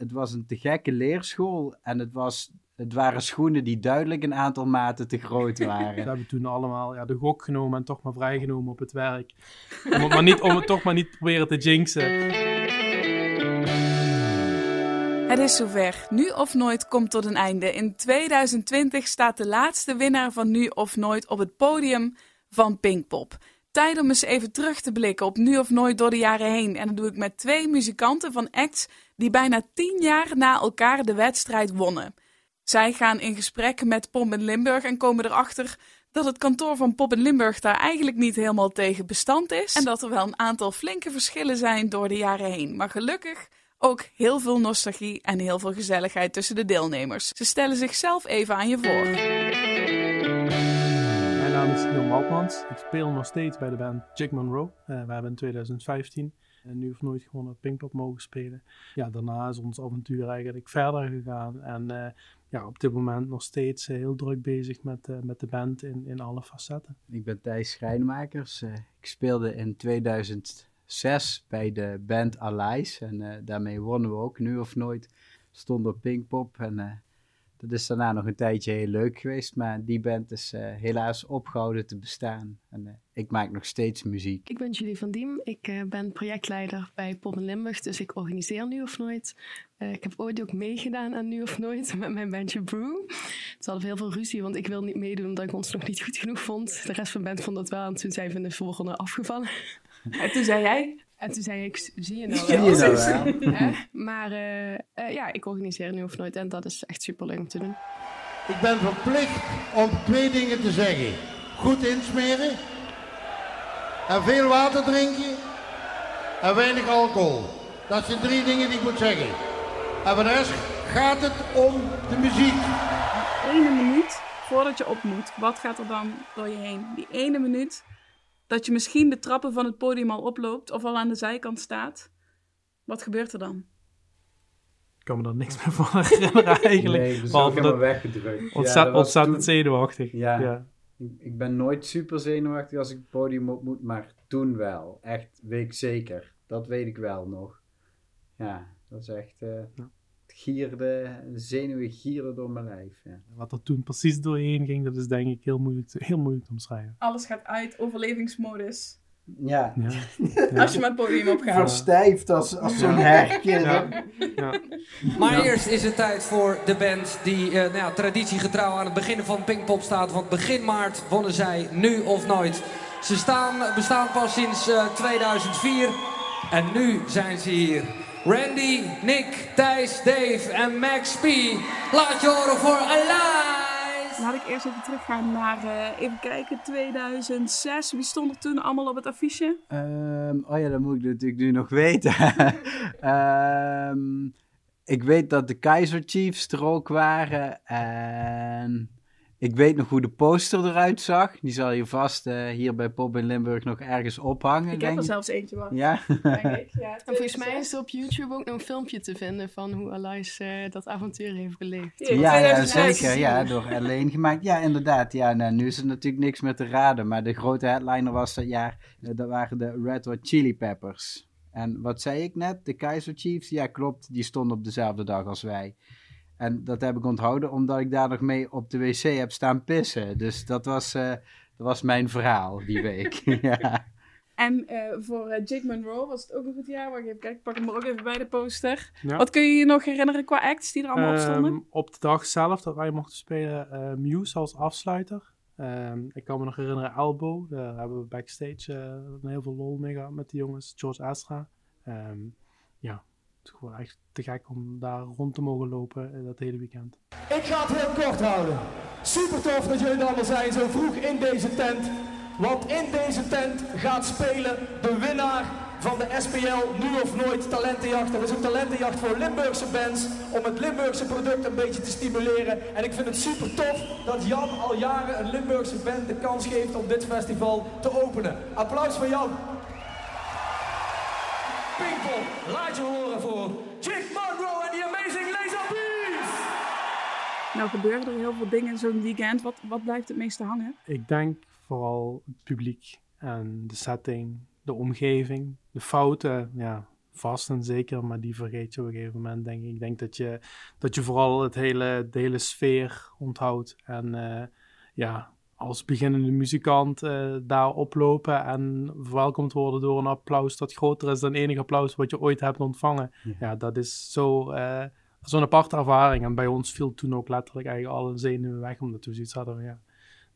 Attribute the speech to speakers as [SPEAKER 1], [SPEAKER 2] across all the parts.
[SPEAKER 1] het was een te gekke leerschool. En het, was, het waren schoenen die duidelijk een aantal maten te groot
[SPEAKER 2] We
[SPEAKER 1] waren.
[SPEAKER 2] hebben toen allemaal ja, de gok genomen en toch maar vrijgenomen op het werk. Om het, maar niet, om het toch maar niet te proberen te jinxen.
[SPEAKER 3] Het is zover. Nu of nooit komt tot een einde. In 2020 staat de laatste winnaar van Nu of Nooit op het podium van Pinkpop. Tijd om eens even terug te blikken op Nu of Nooit door de jaren heen. En dat doe ik met twee muzikanten van acts die bijna tien jaar na elkaar de wedstrijd wonnen. Zij gaan in gesprek met Pop in Limburg en komen erachter dat het kantoor van Pop in Limburg daar eigenlijk niet helemaal tegen bestand is. En dat er wel een aantal flinke verschillen zijn door de jaren heen. Maar gelukkig ook heel veel nostalgie en heel veel gezelligheid tussen de deelnemers. Ze stellen zichzelf even aan je voor.
[SPEAKER 2] Mijn naam is Neil Maltmans. Ik speel nog steeds bij de band Jack Monroe. Eh, we hebben in 2015 en nu of nooit gewoon op Pinkpop mogen spelen. Ja, daarna is ons avontuur eigenlijk verder gegaan. En eh, ja, op dit moment nog steeds eh, heel druk bezig met, eh, met de band in, in alle facetten.
[SPEAKER 1] Ik ben Thijs Schrijnmakers. Ik speelde in 2006 bij de band Allies. En daarmee wonnen we ook nu of nooit. Stonden op Pinkpop. En dat is daarna nog een tijdje heel leuk geweest. Maar die band is eh, helaas opgehouden te bestaan. En eh, ik maak nog steeds muziek.
[SPEAKER 4] Ik ben Julie van Diem. Ik eh, ben projectleider bij Pop in Limburg, dus ik organiseer Nu of Nooit. Eh, ik heb ooit ook meegedaan aan Nu of Nooit met mijn bandje Brew. Ze hadden heel veel ruzie, want ik wil niet meedoen omdat ik ons nog niet goed genoeg vond. De rest van de band vond dat wel en toen zijn we in de volgende afgevallen.
[SPEAKER 3] En toen zei jij,
[SPEAKER 4] En toen zei ik, zie je nou
[SPEAKER 1] Zie
[SPEAKER 4] wel.
[SPEAKER 1] je nou wel?
[SPEAKER 4] Maar eh, eh, ja, ik organiseer Nu of Nooit en dat is echt super leuk om te doen.
[SPEAKER 5] Ik ben verplicht om twee dingen te zeggen. Goed insmeren. En veel water drinken. En weinig alcohol. Dat zijn drie dingen die ik moet zeggen. En voor de rest gaat het om de muziek.
[SPEAKER 3] ene minuut voordat je op moet, wat gaat er dan door je heen? Die ene minuut dat je misschien de trappen van het podium al oploopt of al aan de zijkant staat. Wat gebeurt er dan?
[SPEAKER 2] Ik kan me daar niks meer van herinneren eigenlijk.
[SPEAKER 1] Nee, ik ben
[SPEAKER 2] Behalve dat
[SPEAKER 1] weggedrukt. Ja,
[SPEAKER 2] ontzettend
[SPEAKER 1] toen-
[SPEAKER 2] zenuwachtig.
[SPEAKER 1] Ja.
[SPEAKER 2] ja.
[SPEAKER 1] Ik, ben nooit super zenuwachtig als ik het podium op moet, maar toen wel. Echt, weet ik zeker. Dat weet ik wel nog. Ja, dat is echt... eh het gierde, de zenuwen gierden door mijn lijf. Ja.
[SPEAKER 2] Wat er toen precies doorheen ging, dat is denk ik heel moeilijk te, heel moeilijk te omschrijven.
[SPEAKER 3] Alles gaat uit, overlevingsmodus.
[SPEAKER 1] Ja,
[SPEAKER 2] Ja.
[SPEAKER 3] Als je maar het podium opgaat.
[SPEAKER 1] verstijfd als, als zo'n hertje.
[SPEAKER 2] Ja. Ja.
[SPEAKER 6] Maar eerst is het tijd voor de band die eh, nou ja, traditiegetrouw aan het begin van Pinkpop staat. Want begin maart wonnen zij nu of nooit. Ze staan, bestaan pas sinds eh, 2004 en nu zijn ze hier. Randy, Nick, Thijs, Dave en Max P. Laat je horen voor Alive!
[SPEAKER 3] Laat ik eerst even teruggaan naar, eh, even kijken, 2006. Wie stond er toen allemaal op het affiche?
[SPEAKER 1] Ehm, oh ja, dat moet ik natuurlijk nu nog weten. Ehm, ik weet dat de Kaiser Chiefs er ook waren. En ik weet nog hoe de poster eruit zag. Die zal je vast eh, hier bij Pop in Limburg nog ergens ophangen.
[SPEAKER 3] Ik heb er zelfs eentje van.
[SPEAKER 1] Ja.
[SPEAKER 3] Denk ik. Ja,
[SPEAKER 4] En volgens mij is er op YouTube ook nog een filmpje te vinden van hoe Alice eh, dat avontuur heeft beleefd.
[SPEAKER 3] Ja,
[SPEAKER 1] Ja, ja,
[SPEAKER 3] 2006.
[SPEAKER 1] zeker. Ja, door alleen gemaakt. Ja, inderdaad. Ja, nou, nu is er natuurlijk niks meer te raden. Maar de grote headliner was dat jaar, eh, dat waren de Red Hot Chili Peppers. En wat zei ik net? De Kaiser Chiefs? Ja, klopt. Die stonden op dezelfde dag als wij. En dat heb ik onthouden omdat ik daar nog mee op de wc heb staan pissen. Dus dat was, eh, dat was mijn verhaal die week. ja.
[SPEAKER 3] En eh, voor eh, Jake Monroe was het ook een goed jaar. Wacht even kijken, ik pak hem er ook even bij de poster.
[SPEAKER 2] Ja.
[SPEAKER 3] Wat kun je je nog herinneren qua acts die er allemaal op stonden?
[SPEAKER 2] Ehm, op de dag zelf dat wij mochten spelen, eh, Muse als afsluiter. Ehm, ik kan me nog herinneren Elbow. Daar hebben we backstage eh, heel veel lol mee gehad met de jongens. George Astra. Ehm, ja, het is gewoon echt te gek om daar rond te mogen lopen eh, dat hele weekend.
[SPEAKER 7] Ik ga het heel kort houden. Super tof dat jullie er allemaal zijn zo vroeg in deze tent. Want in deze tent gaat spelen de winnaar van de SPL Nu of Nooit Talentenjacht. Dat is een talentenjacht voor Limburgse bands om het Limburgse product een beetje te stimuleren. En ik vind het super tof dat Jan al jaren een Limburgse band de kans geeft om dit festival te openen. Applaus voor Jan. Pinkpop, laat je horen voor Jake Monroe en The Amazing Laser Beats.
[SPEAKER 3] Nou gebeuren er heel veel dingen zo'n weekend. Wat, wat blijft het meeste hangen?
[SPEAKER 2] Ik denk vooral het publiek en de setting, de omgeving, de fouten. Ja, vast en zeker, maar die vergeet je op een gegeven moment, denk ik. Ik denk dat je, dat je vooral het hele, de hele sfeer onthoudt. En uh, ja, als beginnende muzikant uh, daar oplopen en verwelkomd worden door een applaus dat groter is dan enig applaus wat je ooit hebt ontvangen. Ja, dat is zo, uh, zo'n aparte ervaring. En bij ons viel toen ook letterlijk eigenlijk alle zenuwen weg, omdat we zoiets hadden van ja,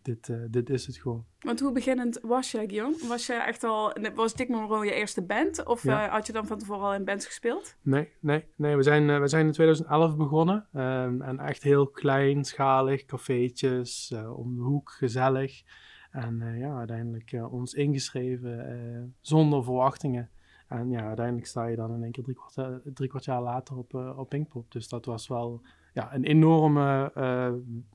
[SPEAKER 2] dit, uh, dit is het gewoon.
[SPEAKER 3] Want hoe beginnend was je, Guillaume? Was je echt al, was Dick Monroe je eerste band? Of ja. uh, had je dan van tevoren al in bands gespeeld?
[SPEAKER 2] Nee, nee, nee. We zijn, uh, we zijn in 2011 begonnen. Um, en echt heel kleinschalig, cafeetjes, om de hoek, gezellig. En ja, uiteindelijk ons ingeschreven zonder verwachtingen. En ja, uiteindelijk sta je dan in één keer drie kwart, drie kwart jaar later op, op Pinkpop. Dus dat was wel ja, een enorme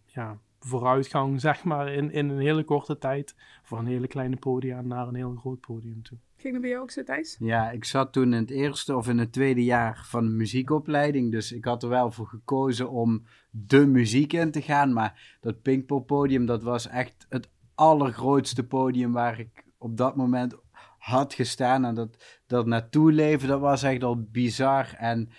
[SPEAKER 2] ja, vooruitgang, zeg maar, in, in een hele korte tijd. Van een hele kleine podium naar een heel groot podium toe.
[SPEAKER 3] Ging dat bij jou ook zo, Thijs?
[SPEAKER 1] Ja, ik zat toen in het eerste of in het tweede jaar van de muziekopleiding. Dus ik had er wel voor gekozen om de muziek in te gaan. Maar dat Pinkpop podium, dat was echt het allergrootste podium waar ik op dat moment had gestaan. En dat, dat naartoe leven, dat was echt al bizar. En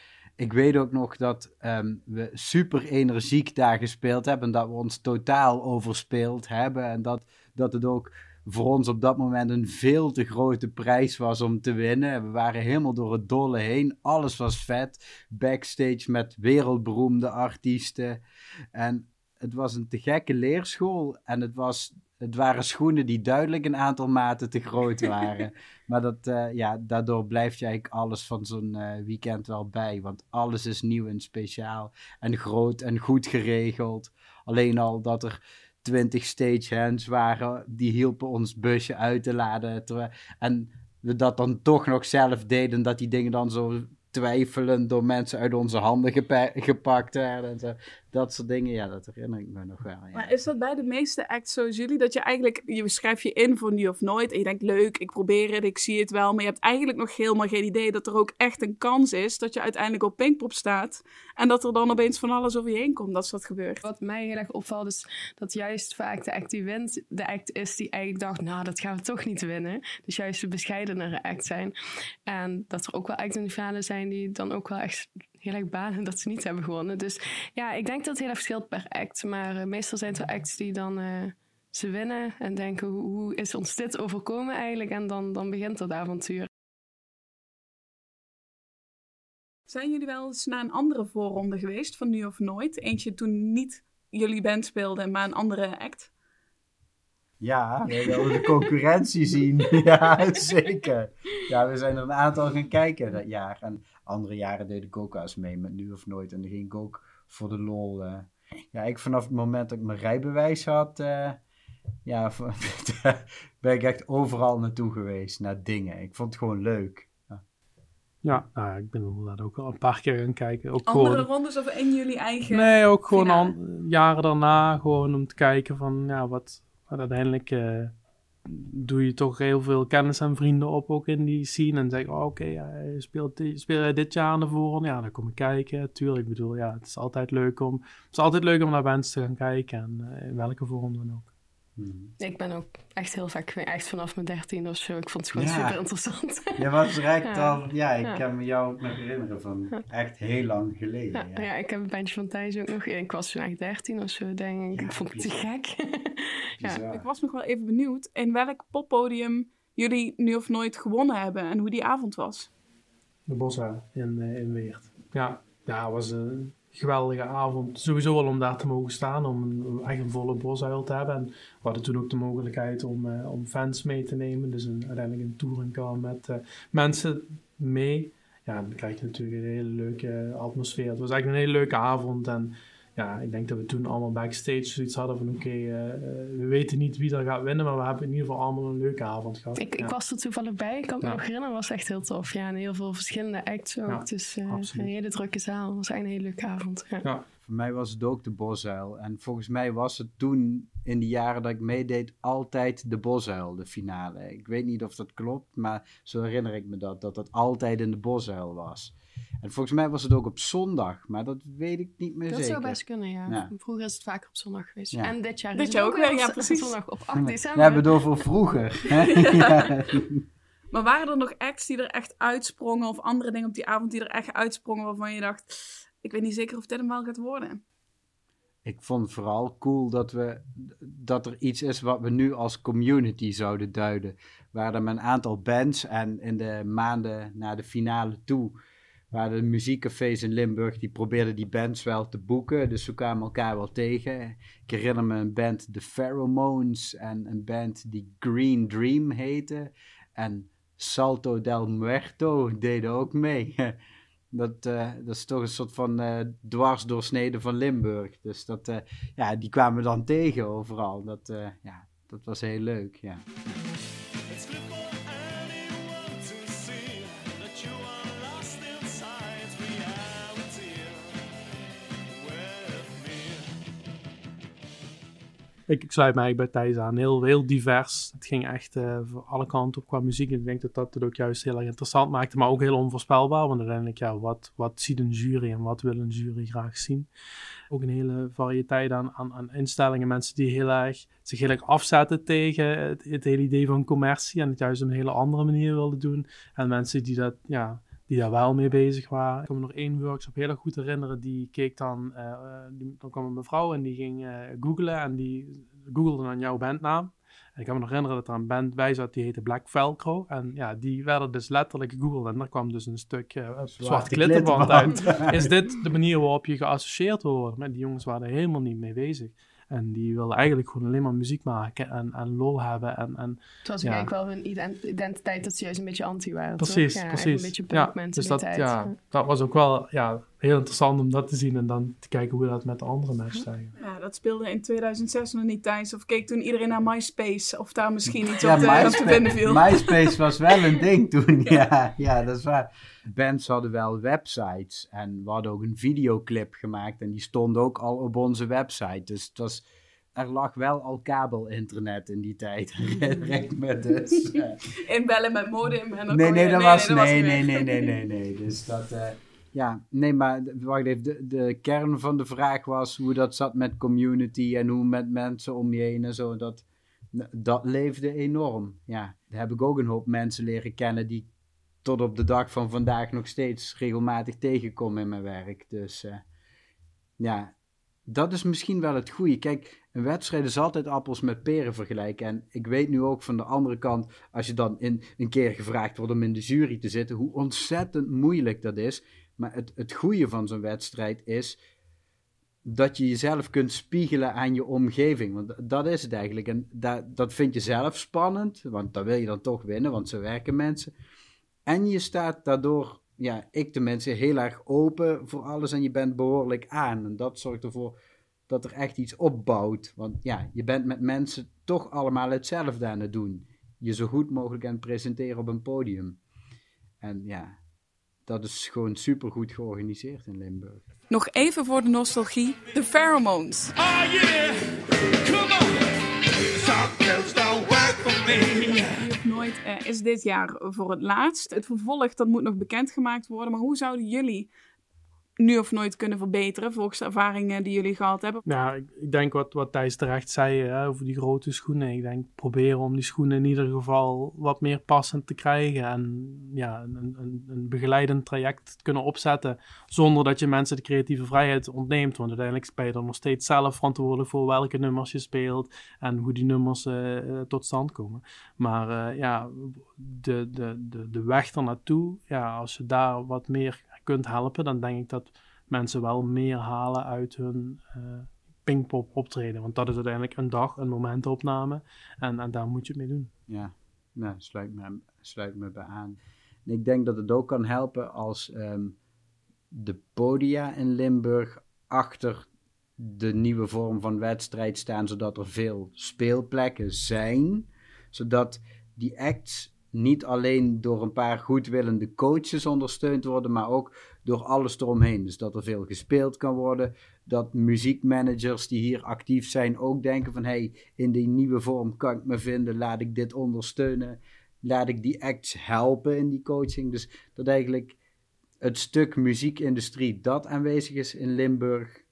[SPEAKER 1] ik weet ook nog dat um, we super energiek daar gespeeld hebben. En dat we ons totaal overspeeld hebben. En dat, dat het ook voor ons op dat moment een veel te grote prijs was om te winnen. We waren helemaal door het dolle heen. Alles was vet. Backstage met wereldberoemde artiesten. En het was een te gekke leerschool. En het was het waren schoenen die duidelijk een aantal maten te groot waren. maar dat, uh, ja, daardoor blijft je eigenlijk alles van zo'n uh, weekend wel bij. Want alles is nieuw en speciaal. En groot en goed geregeld. Alleen al dat er twintig stagehands waren, die hielpen ons busje uit te laden. En we dat dan toch nog zelf deden, dat die dingen dan zo twijfelend door mensen uit onze handen gepakt werden. En zo. Dat soort dingen, ja, dat herinner ik me nog wel. Ja.
[SPEAKER 3] Maar is dat bij de meeste acts zoals jullie? Dat je eigenlijk, je schrijft je in voor nu of nooit. En je denkt, leuk, ik probeer het, ik zie het wel. Maar je hebt eigenlijk nog helemaal geen idee dat er ook echt een kans is dat je uiteindelijk op Pinkpop staat. En dat er dan opeens van alles over je heen komt als dat gebeurt.
[SPEAKER 4] Wat mij heel erg opvalt is dat juist vaak de act die wint, de act is die eigenlijk dacht, nou, dat gaan we toch niet winnen. Dus juist de bescheidenere act zijn. En dat er ook wel acts in de finale zijn die dan ook wel echt heel erg balen dat ze niet hebben gewonnen. Dus ja, ik denk dat het heel erg verschilt per act. Maar uh, meestal zijn het wel acts die dan uh, ze winnen en denken, hoe, is ons dit overkomen eigenlijk? En dan, dan begint dat avontuur.
[SPEAKER 3] Zijn jullie wel eens naar een andere voorronde geweest van Nu of Nooit? Eentje toen niet jullie band speelde, maar een andere act?
[SPEAKER 1] Ja, we wilden de concurrentie zien. Ja, zeker. Ja, we zijn er een aantal gaan kijken dat jaar. En andere jaren deed ik ook eens mee met Nu of Nooit. En dan ging ik ook voor de lol. Uh, ja, ik vanaf het moment dat ik mijn rijbewijs had, uh, ja, ben ik echt overal naartoe geweest, naar dingen. Ik vond het gewoon leuk. Ja,
[SPEAKER 2] ja nou, ik ben inderdaad ook al een paar keer gaan kijken. Ook
[SPEAKER 3] Andere
[SPEAKER 2] gewoon,
[SPEAKER 3] rondes of in jullie eigen
[SPEAKER 2] Nee, ook gewoon an, jaren daarna, gewoon om te kijken van, ja, wat, wat uiteindelijk... Uh, doe je toch heel veel kennis en vrienden op ook in die scene. En zeg oh, oké, speelt, speel jij dit jaar naar voren? Ja, dan kom ik kijken. Tuurlijk, ik bedoel, ja, het is altijd leuk om, het is altijd leuk om naar bands te gaan kijken. En uh, in welke vorm dan ook.
[SPEAKER 4] Hmm. Ik ben ook echt heel vaak echt vanaf mijn dertien of zo. Ik vond het gewoon ja. super interessant.
[SPEAKER 1] Je was direct ja. al, ja, ik kan me jou ook nog herinneren van echt heel lang geleden.
[SPEAKER 4] Ja, ja. ik heb een bandje van Thijs ook nog. Ik was toen echt dertien of zo, denk ik. ik vond het te gek.
[SPEAKER 3] ja. Ik was nog wel even benieuwd in welk poppodium jullie nu of nooit gewonnen hebben en hoe die avond was.
[SPEAKER 2] De Bossa in, uh, in Weert. Ja, ja, was een geweldige avond. Sowieso al om daar te mogen staan, om een, echt een volle bosuil te hebben. En we hadden toen ook de mogelijkheid om, uh, om fans mee te nemen. Dus een, uiteindelijk een touringcar met uh, mensen mee. Ja, dan krijg je natuurlijk een hele leuke atmosfeer. Het was eigenlijk een hele leuke avond. En ja, ik denk dat we toen allemaal backstage zoiets hadden van oké, okay, uh, we weten niet wie er gaat winnen, maar we hebben in ieder geval allemaal een leuke avond gehad.
[SPEAKER 4] Ik,
[SPEAKER 2] ja.
[SPEAKER 4] ik was er toevallig bij, ik kan me ja. nog herinneren, was echt heel tof. Ja, en heel veel verschillende acts ook, ja, dus uh, een hele drukke zaal. Het was eigenlijk een hele leuke avond. Ja.
[SPEAKER 1] Voor mij was het ook de Bosuil. En volgens mij was het toen, in de jaren dat ik meedeed, altijd de Bosuil, de finale. Ik weet niet of dat klopt, maar zo herinner ik me dat, dat dat altijd in de Bosuil was. En volgens mij was het ook op zondag, maar dat weet ik niet meer
[SPEAKER 4] dat
[SPEAKER 1] zeker.
[SPEAKER 4] Dat zou best kunnen, ja. ja. Vroeger is het vaker op zondag geweest.
[SPEAKER 3] Ja.
[SPEAKER 4] En dit jaar
[SPEAKER 3] dit
[SPEAKER 4] is
[SPEAKER 3] jaar
[SPEAKER 4] het
[SPEAKER 3] ook weer, ja, precies.
[SPEAKER 4] zondag op 8 december.
[SPEAKER 1] We hebben het over vroeger. ja.
[SPEAKER 3] Maar waren er nog acts die er echt uitsprongen of andere dingen op die avond die er echt uitsprongen waarvan je dacht, ik weet niet zeker of dit hem wel gaat worden?
[SPEAKER 1] Ik vond vooral cool dat, we, dat er iets is wat we nu als community zouden duiden. Waar er een aantal bands en in de maanden naar de finale toe waren de muziekcafés in Limburg, die probeerden die bands wel te boeken. Dus we kwamen elkaar wel tegen. Ik herinner me een band, The Pheromones, en een band die Green Dream heette. En Salto del Muerto deden ook mee. Dat, uh, dat is toch een soort van uh, dwarsdoorsnede van Limburg. Dus dat, uh, ja, die kwamen we dan tegen overal. Dat, ja, dat was heel leuk, ja.
[SPEAKER 2] Ik, ik sluit mij bij Thijs aan. Heel, heel divers. Het ging echt uh, voor alle kanten op qua muziek. Ik denk dat dat het ook juist heel erg interessant maakte. Maar ook heel onvoorspelbaar. Want uiteindelijk, ja, wat, wat ziet een jury en wat wil een jury graag zien? Ook een hele variëteit aan, aan, aan instellingen. Mensen die heel erg, zich heel erg afzetten tegen het, het hele idee van commercie. En het juist op een hele andere manier wilden doen. En mensen die dat, ja die daar wel mee bezig waren. Ik kan me nog één workshop heel erg goed herinneren. Die keek dan, uh, die, dan kwam een mevrouw en die ging uh, googlen en die googelde dan jouw bandnaam. En ik kan me nog herinneren dat er een band bij zat die heette Black Velcro. En ja, die werden dus letterlijk gegoogeld. En daar kwam dus een stuk uh, zwart klittenband uit. Is dit de manier waarop je geassocieerd wordt? Maar die jongens waren er helemaal niet mee bezig. En die wilden eigenlijk gewoon alleen maar muziek maken en, en lol hebben. En, en,
[SPEAKER 4] het was ja. eigenlijk wel hun identiteit dat ze juist een beetje anti waren.
[SPEAKER 2] Precies,
[SPEAKER 4] Ja,
[SPEAKER 2] precies.
[SPEAKER 4] Een beetje
[SPEAKER 2] ja, dus dat, ja, dat was ook wel ja, heel interessant om dat te zien en dan te kijken hoe dat met de andere mensen zijn.
[SPEAKER 3] Ja, dat speelde in 2006 nog niet tijdens. Of keek toen iedereen naar MySpace. Of daar misschien iets op, te, op te vinden viel.
[SPEAKER 1] MySpace was wel een ding toen, ja. Ja, dat is waar. Bands hadden wel websites. En we hadden ook een videoclip gemaakt. En die stond ook al op onze website. Dus het was er lag wel al kabel-internet in die tijd. Me dus.
[SPEAKER 3] Inbellen met modem. En dan
[SPEAKER 1] nee, nee,
[SPEAKER 3] je,
[SPEAKER 1] dat was, nee, nee, nee, nee, nee, nee. Dus dat, uh, ja, nee, maar wacht even. De, de kern van de vraag was hoe dat zat met community en hoe met mensen om je heen en zo. Dat, dat leefde enorm. Ja, daar heb ik ook een hoop mensen leren kennen die tot op de dag van vandaag nog steeds regelmatig tegenkom in mijn werk. Dus uh, ja, dat is misschien wel het goede. Kijk, een wedstrijd is altijd appels met peren vergelijken. En ik weet nu ook van de andere kant, als je dan in, een keer gevraagd wordt om in de jury te zitten, hoe ontzettend moeilijk dat is. Maar het, het goede van zo'n wedstrijd is dat je jezelf kunt spiegelen aan je omgeving. Want dat is het eigenlijk. En dat, dat vind je zelf spannend, want dan wil je dan toch winnen, want zo werken mensen. En je staat daardoor, ja, ik tenminste, heel erg open voor alles en je bent behoorlijk aan. En dat zorgt ervoor dat er echt iets opbouwt. Want ja, je bent met mensen toch allemaal hetzelfde aan het doen. Je zo goed mogelijk aan het presenteren op een podium. En ja, dat is gewoon super goed georganiseerd in Limburg.
[SPEAKER 3] Nog even voor de nostalgie, de pheromones. Oh yeah, come on. don't work for me. Of nooit uh, is dit jaar voor het laatst. Het vervolg dat moet nog bekendgemaakt worden. Maar hoe zouden jullie nu of nooit kunnen verbeteren, volgens de ervaringen die jullie gehad hebben?
[SPEAKER 2] Ja, ik, ik denk wat, wat Thijs terecht zei hè, over die grote schoenen. Ik denk proberen om die schoenen in ieder geval wat meer passend te krijgen en ja, een, een, een begeleidend traject te kunnen opzetten zonder dat je mensen de creatieve vrijheid ontneemt. Want uiteindelijk ben je er nog steeds zelf verantwoordelijk voor welke nummers je speelt en hoe die nummers uh, tot stand komen. Maar uh, ja, de, de, de, de weg ernaartoe, ja, als je daar wat meer kunt helpen, dan denk ik dat mensen wel meer halen uit hun uh, Pinkpop optreden. Want dat is uiteindelijk een dag, een momentopname. En, en daar moet je het mee doen.
[SPEAKER 1] Ja, nou, sluit, me, sluit me bij aan. En ik denk dat het ook kan helpen als um, de podia in Limburg achter de nieuwe vorm van wedstrijd staan, zodat er veel speelplekken zijn. Zodat die acts niet alleen door een paar goedwillende coaches ondersteund worden, maar ook door alles eromheen. Dus dat er veel gespeeld kan worden, dat muziekmanagers die hier actief zijn ook denken van hey, in die nieuwe vorm kan ik me vinden, laat ik dit ondersteunen, laat ik die acts helpen in die coaching. Dus dat eigenlijk het stuk muziekindustrie dat aanwezig is in Limburg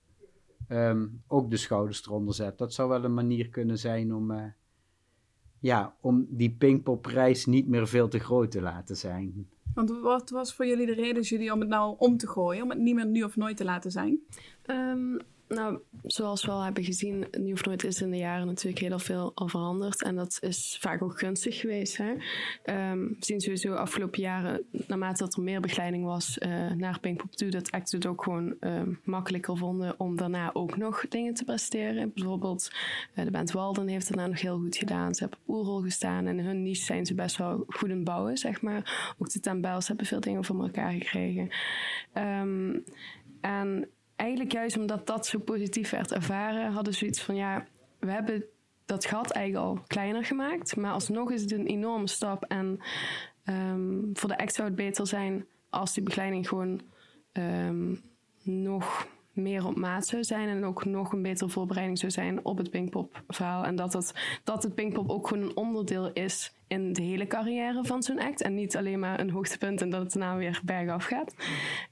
[SPEAKER 1] um, ook de schouders eronder zet. Dat zou wel een manier kunnen zijn om... Uh, ja, om die Pinkpopprijs niet meer veel te groot te laten zijn.
[SPEAKER 3] Want wat was voor jullie de reden, jullie, om het nou om te gooien? Om het niet meer nu of nooit te laten zijn?
[SPEAKER 4] Ehm, nou, zoals we al hebben gezien, nooit is in de jaren natuurlijk heel veel al veranderd. En dat is vaak ook gunstig geweest. Hè? Ehm, we zien sowieso afgelopen jaren, naarmate dat er meer begeleiding was uh, naar Pinkpop 2, dat acts het ook gewoon uh, makkelijker vonden om daarna ook nog dingen te presteren. Bijvoorbeeld uh, de band Walden heeft daarna nog heel goed gedaan. Ze hebben op Oerrol gestaan en in hun niche zijn ze best wel goed in bouwen, zeg maar. Ook de Tambels hebben veel dingen van elkaar gekregen. Um, en eigenlijk juist omdat dat zo positief werd ervaren, hadden ze zoiets van ja, we hebben dat gat eigenlijk al kleiner gemaakt, maar alsnog is het een enorme stap. En um, voor de act zou het beter zijn als die begeleiding gewoon um, nog meer op maat zou zijn en ook nog een betere voorbereiding zou zijn op het Pinkpop verhaal. En dat het, dat het Pinkpop ook gewoon een onderdeel is in de hele carrière van zo'n act. En niet alleen maar een hoogtepunt en dat het daarna weer bergaf gaat.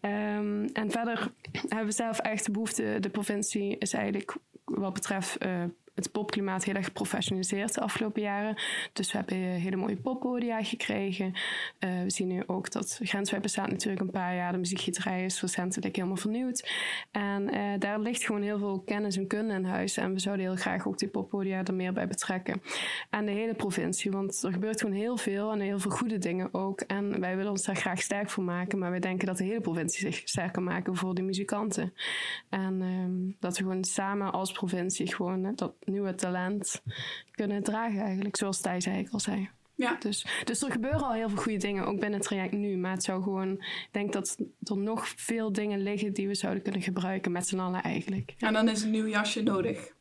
[SPEAKER 4] Um, en verder hebben we zelf echt de behoefte, de provincie is eigenlijk wat betreft uh, het popklimaat heel erg geprofessionaliseerd de afgelopen jaren. Dus we hebben hele mooie poppodia gekregen. Uh, we zien nu ook dat Grenswijk bestaat natuurlijk een paar jaar. De muziekgieterij is recentelijk helemaal vernieuwd. En uh, daar ligt gewoon heel veel kennis en kunde in huis. En we zouden heel graag ook die poppodia er meer bij betrekken. En de hele provincie, want er gebeurt gewoon heel veel en heel veel goede dingen ook. En wij willen ons daar graag sterk voor maken. Maar wij denken dat de hele provincie zich sterk kan maken voor de muzikanten. En um, dat we gewoon samen als provincie gewoon dat nieuwe talent kunnen dragen eigenlijk. Zoals Thijs eigenlijk al zei.
[SPEAKER 3] Ja.
[SPEAKER 4] Dus, dus er gebeuren al heel veel goede dingen, ook binnen het traject nu. Maar het zou gewoon, ik denk dat er nog veel dingen liggen die we zouden kunnen gebruiken met z'n allen eigenlijk.
[SPEAKER 3] En dan is een nieuw jasje nodig.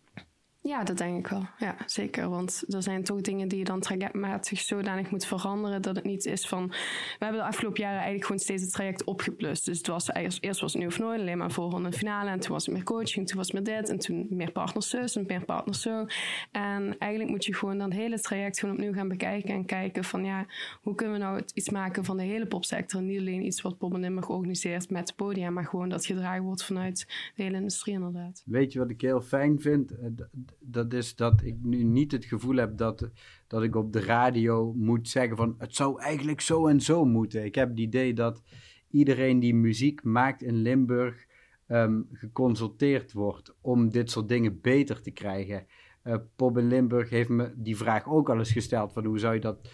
[SPEAKER 4] Ja, dat denk ik wel. Ja, zeker. Want er zijn toch dingen die je dan trajectmatig zodanig moet veranderen dat het niet is van... We hebben de afgelopen jaren eigenlijk gewoon steeds het traject opgeplust. Dus het was eerst, was het nu of nooit, alleen maar voorronde en finale. En toen was het meer coaching, toen was het meer dit. En toen meer partners zus en meer partners zo. En eigenlijk moet je gewoon dan het hele traject gewoon opnieuw gaan bekijken. En kijken van ja, hoe kunnen we nou iets maken van de hele popsector. Niet alleen iets wat Pop en Limburg organiseert met het podium. Maar gewoon dat gedragen wordt vanuit de hele industrie inderdaad.
[SPEAKER 1] Weet je wat ik heel fijn vind? Dat is dat ik nu niet het gevoel heb dat, dat ik op de radio moet zeggen van het zou eigenlijk zo en zo moeten. Ik heb het idee dat iedereen die muziek maakt in Limburg um, geconsulteerd wordt om dit soort dingen beter te krijgen. Uh, Pop in Limburg heeft me die vraag ook al eens gesteld van hoe zou je dat,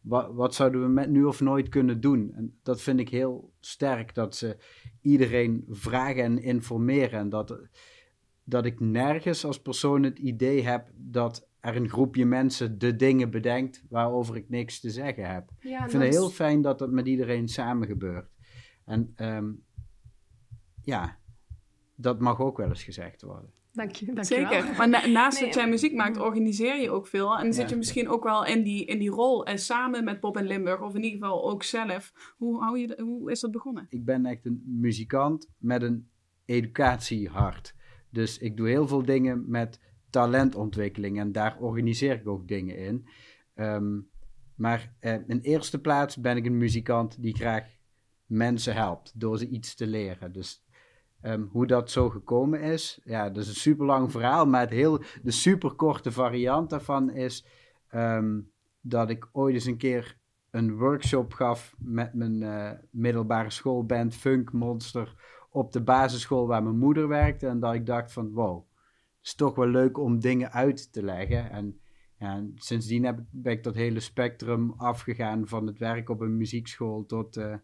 [SPEAKER 1] wat, wat zouden we met nu of nooit kunnen doen? En dat vind ik heel sterk dat ze iedereen vragen en informeren en dat dat ik nergens als persoon het idee heb dat er een groepje mensen de dingen bedenkt waarover ik niks te zeggen heb.
[SPEAKER 4] Ja,
[SPEAKER 1] ik vind het heel fijn dat dat met iedereen samen gebeurt. En um, ja, dat mag ook wel eens gezegd worden.
[SPEAKER 4] Dank je. Dank
[SPEAKER 3] Zeker.
[SPEAKER 4] Je
[SPEAKER 3] maar na, naast nee, dat jij muziek maakt, organiseer je ook veel. En ja. zit je misschien ook wel in die, in die rol en samen met Pop en Limburg, of in ieder geval ook zelf. Hoe, hou je, hoe is dat begonnen?
[SPEAKER 1] Ik ben echt een muzikant met een educatiehart. Dus ik doe heel veel dingen met talentontwikkeling en daar organiseer ik ook dingen in. Um, maar uh, in eerste plaats ben ik een muzikant die graag mensen helpt door ze iets te leren. Dus um, hoe dat zo gekomen is, ja, dat is een super lang verhaal, maar het heel, de super korte variant daarvan is um, dat ik ooit eens een keer een workshop gaf met mijn uh, middelbare schoolband Funk Monster op de basisschool waar mijn moeder werkte. En dat ik dacht van wow, het is toch wel leuk om dingen uit te leggen. En, en sindsdien heb ik, ben ik dat hele spectrum afgegaan van het werk op een muziekschool tot uh,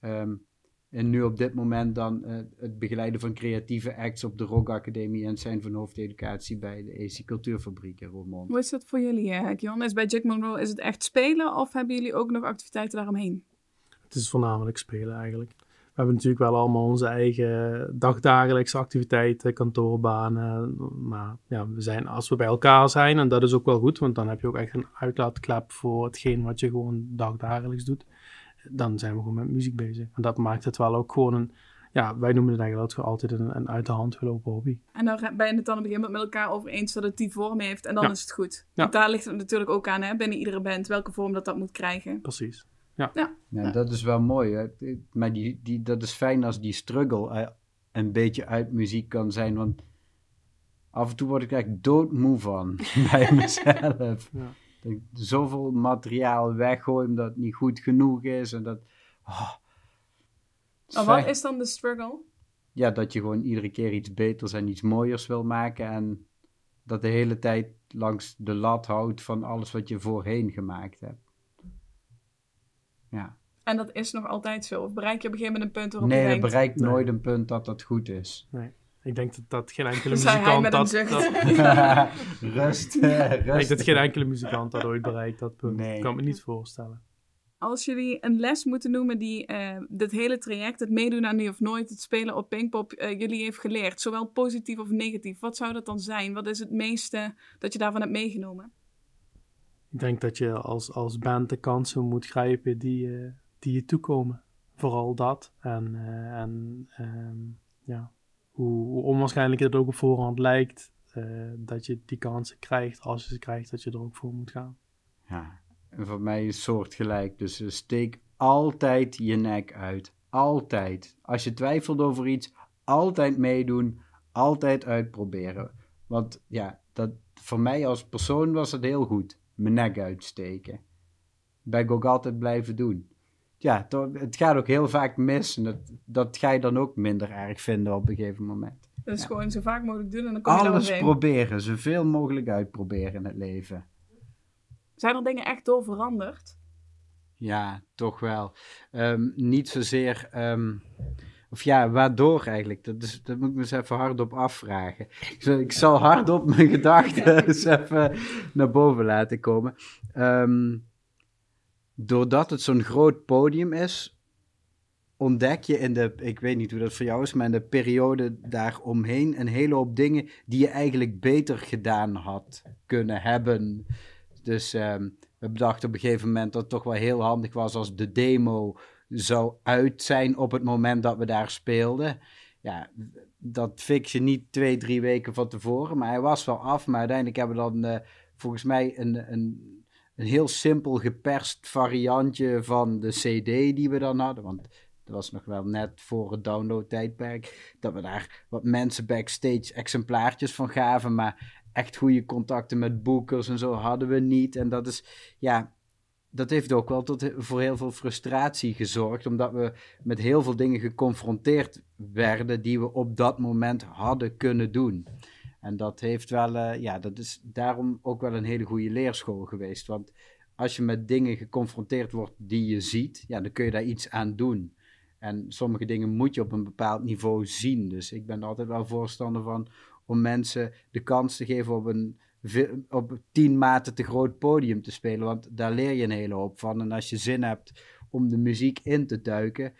[SPEAKER 1] um, en nu op dit moment dan uh, het begeleiden van creatieve acts op de Rock Academie en zijn van hoofdeducatie bij de AC Cultuurfabriek in Roermond.
[SPEAKER 3] Hoe is dat voor jullie, hè, Jon? Is bij Jack Monroe is het echt spelen of hebben jullie ook nog activiteiten daaromheen?
[SPEAKER 2] Het is voornamelijk spelen eigenlijk. We hebben natuurlijk wel allemaal onze eigen dagdagelijkse activiteiten, kantoorbanen. Maar ja, we zijn, als we bij elkaar zijn, en dat is ook wel goed, want dan heb je ook echt een uitlaatklep voor hetgeen wat je gewoon dagdagelijks doet. Dan zijn we gewoon met muziek bezig. En dat maakt het wel ook gewoon een, ja, wij noemen het eigenlijk altijd een, een uit de hand gelopen hobby.
[SPEAKER 3] En dan ben je het dan op een gegeven moment met elkaar over eens dat het die vorm heeft en dan ja. is het goed. Ja. Want daar ligt het natuurlijk ook aan, hè, binnen iedere band, welke vorm dat dat moet krijgen.
[SPEAKER 2] Precies. Ja.
[SPEAKER 3] Ja.
[SPEAKER 1] ja. dat is wel mooi. Hè? Maar die, die, dat is fijn als die struggle een beetje uit muziek kan zijn. Want af en toe word ik echt doodmoe van bij mezelf. Ja. Dat ik zoveel materiaal weggooi omdat het niet goed genoeg is. En dat, oh.
[SPEAKER 3] Maar wat is dan de struggle?
[SPEAKER 1] Ja, dat je gewoon iedere keer iets beters en iets mooiers wil maken. En dat de hele tijd langs de lat houdt van alles wat je voorheen gemaakt hebt. Ja.
[SPEAKER 3] En dat is nog altijd zo? Of bereik je op een gegeven moment een punt waarop
[SPEAKER 1] nee,
[SPEAKER 3] je
[SPEAKER 1] Nee, bereikt nooit een punt dat dat goed is.
[SPEAKER 2] Nee. Ik denk dat, dat geen enkele muzikant
[SPEAKER 3] met een
[SPEAKER 2] dat,
[SPEAKER 3] zucht.
[SPEAKER 2] dat,
[SPEAKER 1] rust,
[SPEAKER 2] ik
[SPEAKER 1] rust.
[SPEAKER 2] denk dat geen enkele muzikant dat ooit bereikt, dat punt.
[SPEAKER 1] Nee.
[SPEAKER 2] Ik kan me niet voorstellen.
[SPEAKER 3] Als jullie een les moeten noemen die eh dit hele traject, het meedoen aan Nu of Nooit, het spelen op Pinkpop, eh, jullie heeft geleerd, zowel positief of negatief, wat zou dat dan zijn? Wat is het meeste dat je daarvan hebt meegenomen?
[SPEAKER 2] Ik denk dat je als, als band de kansen moet grijpen die, eh, die je toekomen. Vooral dat. En, eh, en ehm, ja, hoe, onwaarschijnlijk het ook op voorhand lijkt, eh, dat je die kansen krijgt. Als je ze krijgt, dat je er ook voor moet gaan.
[SPEAKER 1] Ja, en voor mij is soortgelijk. Dus steek altijd je nek uit. Altijd. Als je twijfelt over iets, altijd meedoen. Altijd uitproberen. Want ja, dat, voor mij als persoon was het heel goed. Mijn nek uitsteken. Ben ik ook altijd blijven doen. Ja, het gaat ook heel vaak mis. En dat, dat ga je dan ook minder erg vinden op een gegeven moment.
[SPEAKER 3] Dus gewoon zo vaak mogelijk doen en dan kom je
[SPEAKER 1] Alles proberen. Zoveel mogelijk uitproberen in het leven.
[SPEAKER 3] Zijn er dingen echt door veranderd?
[SPEAKER 1] Ja, toch wel. Ehm, niet zozeer. ehm, of ja, waardoor eigenlijk? Dat, dat moet ik me eens even hardop afvragen. Ik zal, hardop mijn gedachten eens even naar boven laten komen. Ehm, doordat het zo'n groot podium is, ontdek je in de, ik weet niet hoe dat voor jou is, maar in de periode daaromheen een hele hoop dingen die je eigenlijk beter gedaan had kunnen hebben. Dus ehm, we bedachten op een gegeven moment dat het toch wel heel handig was als de demo zou uit zijn op het moment dat we daar speelden. Ja, dat fix je niet twee, drie weken van tevoren, maar hij was wel af. Maar uiteindelijk hebben we dan eh, volgens mij een, een, een heel simpel geperst variantje van de CD die we dan hadden. Want dat was nog wel net voor het downloadtijdperk. Dat we daar wat mensen backstage exemplaartjes van gaven. Maar echt goede contacten met boekers en zo hadden we niet. En dat is, ja, dat heeft ook wel tot, voor heel veel frustratie gezorgd. Omdat we met heel veel dingen geconfronteerd werden die we op dat moment hadden kunnen doen. En dat heeft wel, eh, ja, dat is daarom ook wel een hele goede leerschool geweest. Want als je met dingen geconfronteerd wordt die je ziet, ja, dan kun je daar iets aan doen. En sommige dingen moet je op een bepaald niveau zien. Dus ik ben altijd wel voorstander van om mensen de kans te geven op een op tien maten te groot podium te spelen. Want daar leer je een hele hoop van. En als je zin hebt om de muziek in te duiken,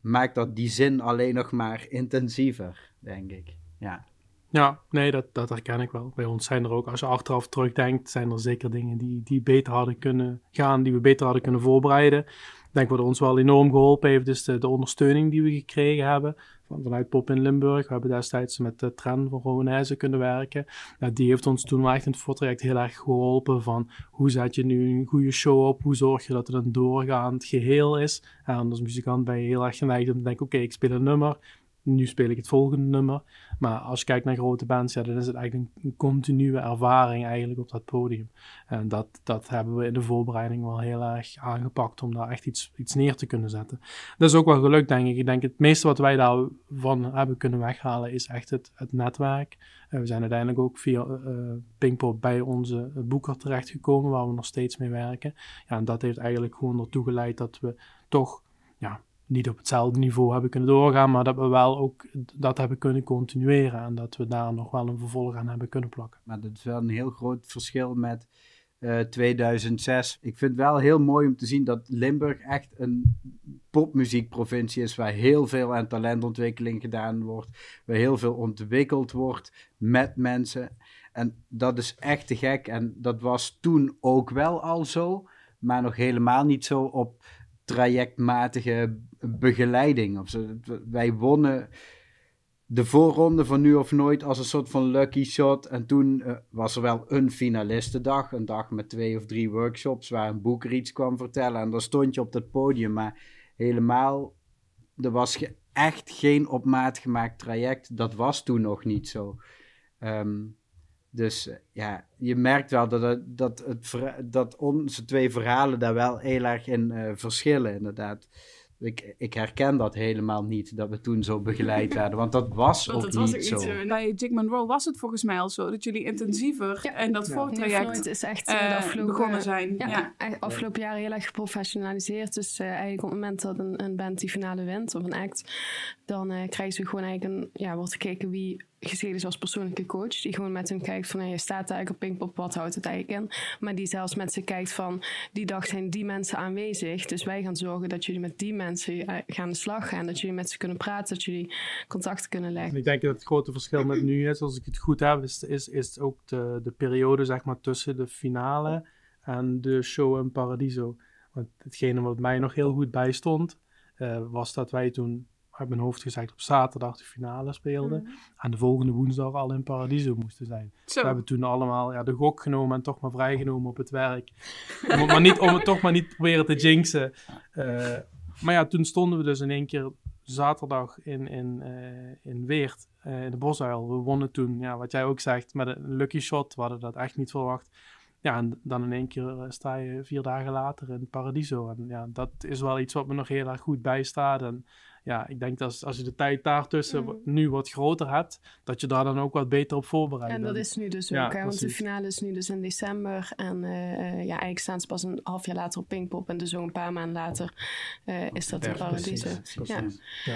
[SPEAKER 1] maakt dat die zin alleen nog maar intensiever, denk ik. Ja.
[SPEAKER 2] Ja, nee, dat, dat herken ik wel. Bij ons zijn er ook, als je achteraf terugdenkt, zijn er zeker dingen die, die beter hadden kunnen gaan, die we beter hadden kunnen voorbereiden. Denk wat ons wel enorm geholpen heeft, is de, de ondersteuning die we gekregen hebben van, vanuit Pop in Limburg. We hebben destijds met de trend van Rowanese kunnen werken. Die heeft ons toen wel echt in het voortraject heel erg geholpen van hoe zet je nu een goede show op, hoe zorg je dat het een doorgaand geheel is. En als muzikant ben je heel erg geneigd om te denken, oké, ik speel een nummer, nu speel ik het volgende nummer. Maar als je kijkt naar grote bands, ja, dan is het eigenlijk een, continue ervaring eigenlijk op dat podium. En dat, dat hebben we in de voorbereiding wel heel erg aangepakt om daar echt iets, iets neer te kunnen zetten. Dat is ook wel gelukt, denk ik. Ik denk het meeste wat wij daarvan hebben kunnen weghalen is echt het, het netwerk. Uh, we zijn uiteindelijk ook via uh, Pinkpop bij onze boeker terechtgekomen, waar we nog steeds mee werken. Ja, en dat heeft eigenlijk gewoon ertoe geleid dat we toch ja, niet op hetzelfde niveau hebben kunnen doorgaan, maar dat we wel ook dat hebben kunnen continueren en dat we daar nog wel een vervolg aan hebben kunnen plakken.
[SPEAKER 1] Maar dat is wel een heel groot verschil met uh, 2006. Ik vind het wel heel mooi om te zien dat Limburg echt een popmuziekprovincie is waar heel veel aan talentontwikkeling gedaan wordt, waar heel veel ontwikkeld wordt met mensen. En dat is echt te gek en dat was toen ook wel al zo, maar nog helemaal niet zo op trajectmatige begeleiding. Of zo. Wij wonnen de voorronde van Nu of Nooit als een soort van lucky shot. En toen uh, was er wel een finalistendag. Een dag met twee of drie workshops waar een boeker iets kwam vertellen. En dan stond je op dat podium. Maar helemaal, er was ge echt geen op maat gemaakt traject. Dat was toen nog niet zo. Um, Dus eh, ja, je merkt wel dat, dat, het, dat onze twee verhalen daar wel heel erg in eh, verschillen, inderdaad. Ik, ik herken dat helemaal niet, dat we toen zo begeleid werden, want dat was
[SPEAKER 3] Want
[SPEAKER 1] ook
[SPEAKER 3] dat was
[SPEAKER 1] niet zo.
[SPEAKER 3] Bij Jig Monroe was het volgens mij al zo dat jullie intensiever
[SPEAKER 4] Ja.
[SPEAKER 3] en dat
[SPEAKER 2] Ja.
[SPEAKER 3] Voortraject
[SPEAKER 4] is echt eh,
[SPEAKER 3] eh,
[SPEAKER 4] de afgelopen
[SPEAKER 3] begonnen zijn.
[SPEAKER 4] Ja,
[SPEAKER 3] Ja.
[SPEAKER 4] afgelopen jaren heel erg geprofessionaliseerd. Dus eh, eigenlijk op het moment dat een, een band die finale wint of een act, dan eh, krijgen ze gewoon eigenlijk een, ja, wordt gekeken wie gezien is als persoonlijke coach. Die gewoon met hen kijkt van, ja, je staat eigenlijk op Pinkpop, wat houdt het eigenlijk in? Maar die zelfs met ze kijkt van, die dag zijn die mensen aanwezig. Dus wij gaan zorgen dat jullie met die mensen eh, gaan aan de slag gaan. Dat jullie met ze kunnen praten, dat jullie contact kunnen
[SPEAKER 2] En
[SPEAKER 4] leggen.
[SPEAKER 2] ik denk dat het grote verschil met nu is, als ik het goed heb, is, is, is ook de, de periode zeg maar, tussen de finale en de show in Paradiso. Want hetgene wat mij nog heel goed bijstond, eh, was dat wij toen, uit mijn hoofd gezegd, op zaterdag de finale speelden. En de volgende woensdag al in Paradiso moesten zijn.
[SPEAKER 3] Zo.
[SPEAKER 2] We hebben toen allemaal ja, de gok genomen en toch maar vrijgenomen op het werk. Om het, maar niet, om het toch maar niet proberen te jinxen. Eh, maar ja, toen stonden we dus in één keer zaterdag in, in, eh, in Weert, eh, in de Bosuil. We wonnen toen, ja, wat jij ook zegt, met een lucky shot. We hadden dat echt niet verwacht. Ja, en dan in één keer sta je vier dagen later in Paradiso. En ja, dat is wel iets wat me nog heel erg goed bijstaat. En ja, ik denk dat als, als je de tijd daartussen
[SPEAKER 4] Mhm.
[SPEAKER 2] nu wat groter hebt, dat je daar dan ook wat beter op voorbereidt.
[SPEAKER 4] En dat
[SPEAKER 2] bent.
[SPEAKER 4] is nu dus
[SPEAKER 2] Ja,
[SPEAKER 4] ook, hè, want de finale is nu dus in december. En eh, eh, ja, eigenlijk staan ze pas een half jaar later op Pinkpop. En dus zo een paar maanden later eh, is dat in
[SPEAKER 1] Ja,
[SPEAKER 4] Paradiso.
[SPEAKER 1] precies,
[SPEAKER 4] Ja.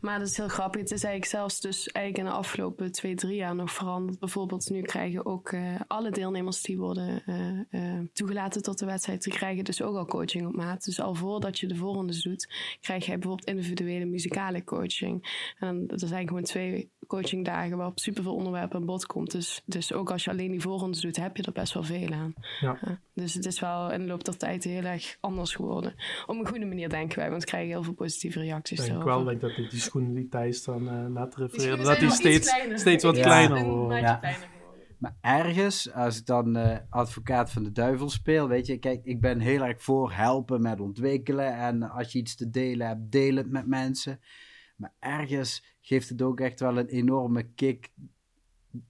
[SPEAKER 4] Maar dat is heel grappig. Het is eigenlijk zelfs dus eigenlijk in de afgelopen twee, drie jaar nog veranderd. Bijvoorbeeld nu krijgen ook eh, alle deelnemers die worden eh, eh, toegelaten tot de wedstrijd, die krijgen dus ook al coaching op maat. Dus al voordat je de voorrondes doet, krijg jij bijvoorbeeld individuele muzikale coaching. En dan, er zijn gewoon twee coachingdagen waarop superveel onderwerpen aan bod komt. Dus, dus ook als je alleen die voorrondes doet, heb je er best wel veel aan.
[SPEAKER 2] Ja.
[SPEAKER 4] dus het is wel in de loop der tijd heel erg anders geworden. Op een goede manier denken wij, want we krijgen heel veel positieve reacties
[SPEAKER 2] Ik denk
[SPEAKER 4] erover.
[SPEAKER 2] wel denk dat die, die schoenen die Thijs dan eh
[SPEAKER 4] Die
[SPEAKER 2] refereerde,
[SPEAKER 4] schoenen
[SPEAKER 2] dat die steeds,
[SPEAKER 4] kleiner.
[SPEAKER 2] steeds wat
[SPEAKER 1] Ja.
[SPEAKER 2] kleiner worden.
[SPEAKER 1] Ja. Maar ergens, als ik dan eh, advocaat van de duivel speel, weet je, kijk, ik ben heel erg voor helpen met ontwikkelen. En als je iets te delen hebt, deel het met mensen. Maar ergens geeft het ook echt wel een enorme kick.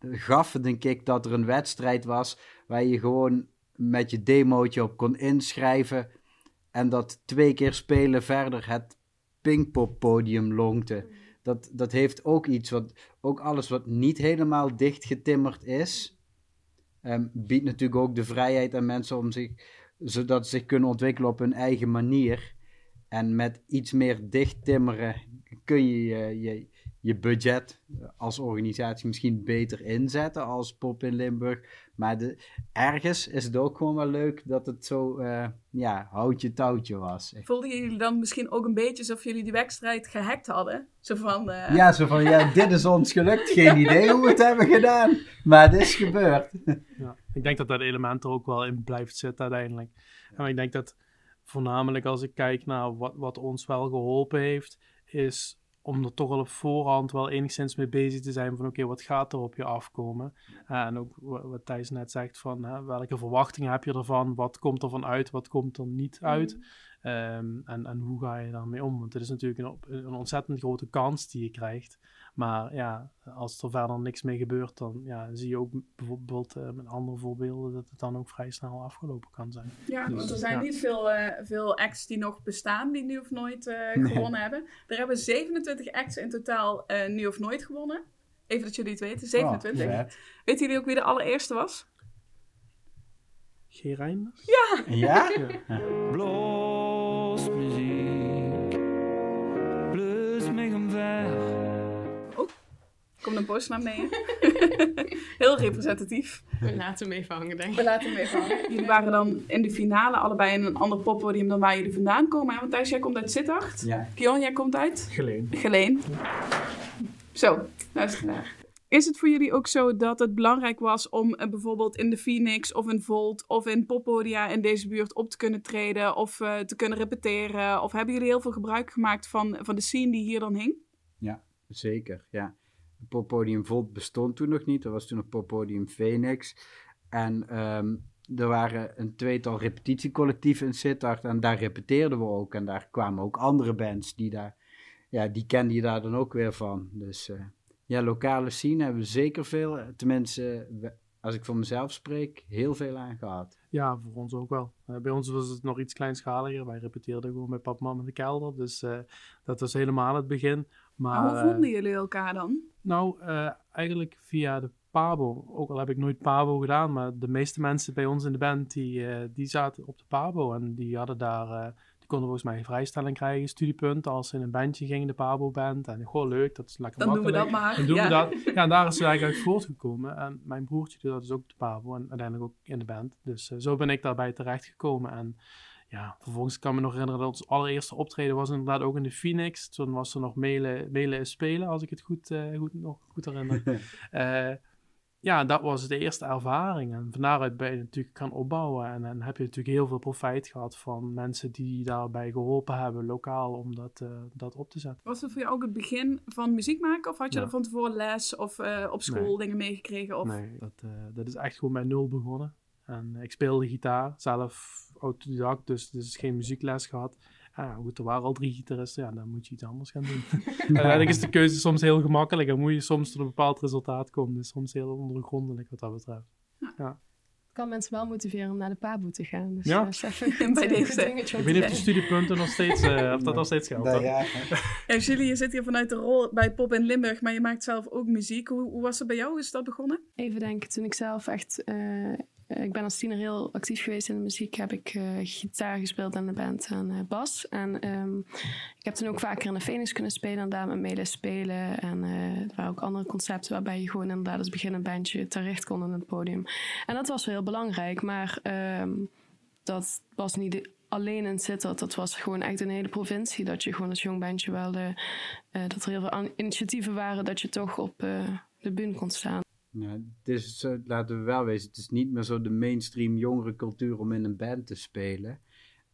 [SPEAKER 1] Gaf het een kick dat er een wedstrijd was waar je gewoon met je demootje op kon inschrijven. En dat twee keer spelen verder het Pinkpop podium longte. Dat, dat heeft ook iets wat, ook alles wat niet helemaal dichtgetimmerd is, ehm, biedt natuurlijk ook de vrijheid aan mensen om zich, zodat ze zich kunnen ontwikkelen op hun eigen manier. En met iets meer dichttimmeren kun je je, je, je budget als organisatie misschien beter inzetten als Pop in Limburg. Maar de, ergens is het ook gewoon wel leuk dat het zo, eh, ja, houtje touwtje was.
[SPEAKER 3] Voelden jullie dan misschien ook een beetje alsof jullie die wedstrijd gehackt hadden? Zo van, eh,
[SPEAKER 1] Ja, zo van, ja, dit is ons gelukt. Geen idee hoe we het hebben gedaan. Maar het is gebeurd.
[SPEAKER 2] Ja, ik denk dat dat element er ook wel in blijft zitten uiteindelijk. En ik denk dat voornamelijk als ik kijk naar wat, wat ons wel geholpen heeft, is om er toch al op voorhand wel enigszins mee bezig te zijn van oké, wat gaat er op je afkomen? Eh, en ook wa- wat Thijs net zegt van hè, welke verwachtingen heb je ervan? Wat komt er van uit? Wat komt er niet uit? Ehm, en, en hoe ga je daarmee om? Want het is natuurlijk een, ontzettend grote kans die je krijgt. Maar ja, als er verder niks mee gebeurt, dan ja, zie je ook bijvoorbeeld eh, met andere voorbeelden dat het dan ook vrij snel afgelopen kan zijn.
[SPEAKER 3] Ja,
[SPEAKER 2] Dus,
[SPEAKER 3] want er zijn
[SPEAKER 2] ja.
[SPEAKER 3] niet veel, eh, veel acts die nog bestaan die nu of nooit eh,
[SPEAKER 1] Nee.
[SPEAKER 3] gewonnen hebben. Er hebben 27 acts in totaal eh, nu of nooit gewonnen. Even dat jullie het weten, 27.
[SPEAKER 1] Oh, vet.
[SPEAKER 3] Weten jullie ook wie de allereerste was?
[SPEAKER 2] G. Reinders?
[SPEAKER 1] ja?
[SPEAKER 8] Blasmuziek,
[SPEAKER 3] Komt een naar beneden. Heel representatief.
[SPEAKER 4] We laten hem even hangen, denk ik.
[SPEAKER 3] We laten hem even hangen. Jullie waren dan in de finale allebei in een ander poppodium dan waar jullie vandaan komen. hè? Want Thijs, jij komt uit Sittard.
[SPEAKER 1] Ja.
[SPEAKER 3] Kion, jij komt uit
[SPEAKER 2] Geleen.
[SPEAKER 3] Geleen. Zo, luister naar. Is het voor jullie ook zo dat het belangrijk was om eh, bijvoorbeeld in de Phoenix of in Volt of in poppodia in deze buurt op te kunnen treden of eh, te kunnen repeteren? Of hebben jullie heel veel gebruik gemaakt van, van de scene die hier dan hing?
[SPEAKER 1] Zeker, ja. Poppodium Volt bestond toen nog niet. Er was toen nog poppodium Phoenix. En ehm, er waren een tweetal repetitiecollectieven in Sittard. En daar repeteerden we ook. En daar kwamen ook andere bands die daar... Ja, die kende je daar dan ook weer van. Dus eh, ja, lokale scene hebben we zeker veel. Tenminste, als ik voor mezelf spreek, heel veel aan gehad.
[SPEAKER 2] Ja, voor ons ook wel. Eh, bij ons was het nog iets kleinschaliger. Wij repeteerden gewoon met pap mam in de kelder. Dus eh, dat was helemaal het begin. Maar,
[SPEAKER 3] Maar hoe
[SPEAKER 2] eh,
[SPEAKER 3] vonden jullie elkaar dan?
[SPEAKER 2] Nou, eh, eigenlijk via de Pabo. Ook al heb ik nooit Pabo gedaan, maar de meeste mensen bij ons in de band die, eh, die zaten op de Pabo. En die hadden daar, eh, die konden volgens mij een vrijstelling krijgen, studiepunten als ze in een bandje gingen, de Pabo-band. En gewoon leuk, dat is lekker
[SPEAKER 3] Dan doen we dat maar.
[SPEAKER 2] Dan doen
[SPEAKER 3] ja.
[SPEAKER 2] we dat. Ja, en daar is het eigenlijk uit voortgekomen. En mijn broertje doet dat dus ook op de Pabo en uiteindelijk ook in de band. Dus eh, zo ben ik daarbij terechtgekomen. En ja, vervolgens kan ik me nog herinneren dat ons allereerste optreden was inderdaad ook in de Phoenix. Toen was er nog mailen en spelen, als ik het goed, eh, goed, nog goed herinner. Eh, ja, dat was de eerste ervaring. En van daaruit ben je natuurlijk gaan opbouwen. En dan heb je natuurlijk heel veel profijt gehad van mensen die daarbij geholpen hebben, lokaal, om dat, eh, dat op te zetten.
[SPEAKER 3] Was het voor jou ook het begin van muziek maken? Of had je
[SPEAKER 2] Ja.
[SPEAKER 3] er van tevoren les of eh, op school
[SPEAKER 2] Nee.
[SPEAKER 3] dingen meegekregen? Of...
[SPEAKER 2] Nee, dat, eh, dat is echt gewoon bij nul begonnen. En ik speelde gitaar, zelf autodidact, dus, dus geen muziekles gehad. Ja, goed, er waren al drie gitaristen, ja, dan moet je iets anders gaan doen. Uiteindelijk is de keuze soms heel gemakkelijk en moet je soms tot een bepaald resultaat komen. Dus soms heel ondergrondelijk wat dat betreft.
[SPEAKER 4] kan mensen wel motiveren om naar de Pabo te gaan. Dus,
[SPEAKER 2] Ja.
[SPEAKER 4] is even een
[SPEAKER 3] Bij deze.
[SPEAKER 2] Ik weet niet of de studiepunten nog steeds, eh, of dat nog steeds geldt.
[SPEAKER 1] ja,
[SPEAKER 3] Ja, Julie, je zit hier vanuit de rol bij Pop in Limburg, maar je maakt zelf ook muziek. Hoe, hoe was het bij jou? Hoe is dat begonnen?
[SPEAKER 4] Even denken, toen ik zelf echt... eh, ik ben als tiener heel actief geweest in de muziek. Heb ik eh, gitaar gespeeld in de band en eh, bas. En ehm, ik heb toen ook vaker in de Phoenix kunnen spelen. En daar met spelen. En eh, er waren ook andere concepten waarbij je gewoon inderdaad als beginnend bandje terecht kon in het podium. En dat was wel heel belangrijk. Maar ehm, dat was niet alleen in Sittard. Dat was gewoon echt een hele provincie. Dat je gewoon als jong bandje wel... De, eh, dat er heel veel initiatieven waren dat je toch op eh, de bühne kon staan.
[SPEAKER 1] Ja, het is, zo- laten we wel wezen, het is niet meer zo de mainstream jongere cultuur om in een band te spelen.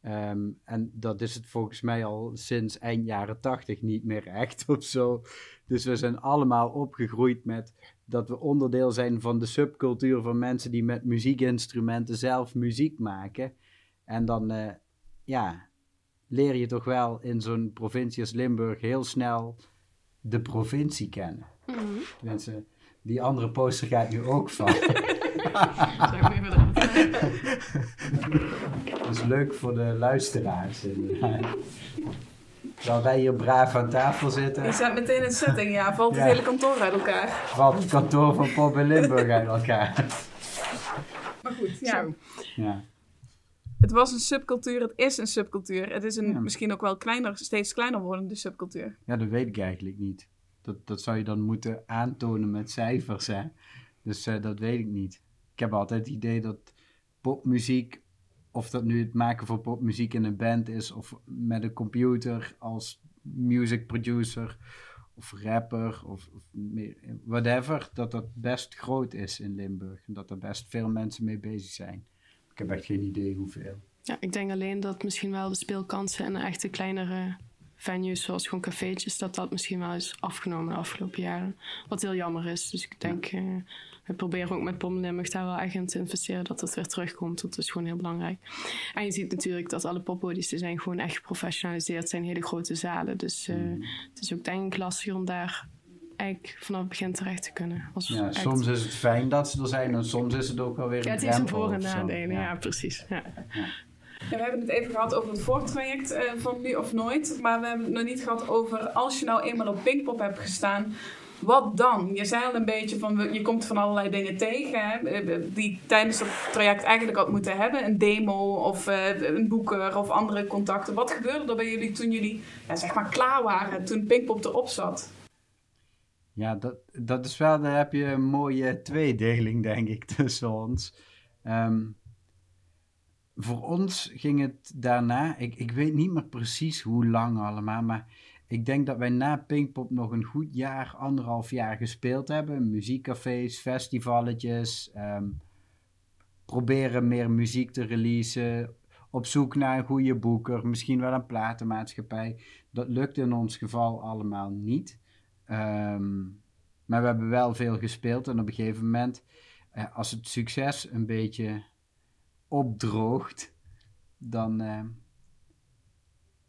[SPEAKER 1] Ehm, en dat is het volgens mij al sinds eind jaren tachtig niet meer echt of zo. Dus we zijn allemaal opgegroeid met dat we onderdeel zijn van de subcultuur van mensen die met muziekinstrumenten zelf muziek maken. En dan, eh, ja, leer je toch wel in zo'n provincie als Limburg heel snel de provincie kennen. Mensen, die andere poster gaat nu ook van. Dat is leuk voor de luisteraars. inderdaad. Terwijl wij hier braaf aan tafel zitten,
[SPEAKER 3] Je zet meteen een setting, ja. Valt het
[SPEAKER 1] Ja.
[SPEAKER 3] hele kantoor uit elkaar.
[SPEAKER 1] valt het kantoor van Pop in Limburg uit elkaar.
[SPEAKER 3] Maar goed, ja.
[SPEAKER 1] Ja.
[SPEAKER 3] Het was een subcultuur, het is een subcultuur. Het is een
[SPEAKER 1] Ja.
[SPEAKER 3] misschien ook wel kleiner, steeds kleiner wordende subcultuur.
[SPEAKER 1] ja, dat weet ik eigenlijk niet. Dat, dat zou je dan moeten aantonen met cijfers, hè. Dus eh, dat weet ik niet. Ik heb altijd het idee dat popmuziek, of dat nu het maken van popmuziek in een band is, of met een computer als music producer, of rapper, of, of whatever, dat dat best groot is in Limburg. En dat er best veel mensen mee bezig zijn. Ik heb echt geen idee hoeveel.
[SPEAKER 4] Ja, ik denk alleen dat misschien wel de speelkansen in echte kleinere venues, zoals gewoon cafeetjes, dat dat misschien wel is afgenomen de afgelopen jaren. Wat heel jammer is. Dus ik denk, eh, we proberen ook met Pom Limburg daar wel echt in te investeren dat dat weer terugkomt. Dat is gewoon heel belangrijk. En je ziet natuurlijk dat alle poppodies die zijn gewoon echt geprofessionaliseerd, zijn hele grote zalen. Dus eh, het is ook denk ik lastiger om daar eigenlijk vanaf het begin terecht te kunnen. Als
[SPEAKER 1] Ja,
[SPEAKER 4] echt-
[SPEAKER 1] soms is het fijn dat ze er zijn en soms is het ook wel weer een
[SPEAKER 4] Ja, het zijn
[SPEAKER 1] drempel
[SPEAKER 4] voor- en nadelen. Ja,
[SPEAKER 1] Ja.
[SPEAKER 4] precies. Ja.
[SPEAKER 3] We hebben het even gehad over het voortraject eh, van Nu of Nooit. Maar we hebben het nog niet gehad over als je nou eenmaal op Pinkpop hebt gestaan. Wat dan? Je zei al een beetje van, je komt van allerlei dingen tegen hè, die tijdens dat traject eigenlijk had moeten hebben. Een demo of eh, een boeker of andere contacten. Wat gebeurde er bij jullie toen jullie ja, zeg maar klaar waren, toen Pinkpop erop zat?
[SPEAKER 1] Ja, dat, dat is wel, daar heb je een mooie tweedeling, denk ik, tussen ons. Ehm, voor ons ging het daarna, ik, ik weet niet meer precies hoe lang allemaal, maar ik denk dat wij na Pinkpop nog een goed jaar, anderhalf jaar gespeeld hebben. Muziekcafés, festivalletjes, ehm, proberen meer muziek te releasen, op zoek naar een goede boeker, misschien wel een platenmaatschappij. Dat lukte in ons geval allemaal niet. Ehm, maar we hebben wel veel gespeeld en op een gegeven moment, eh, als het succes een beetje opdroogt, dan. eh,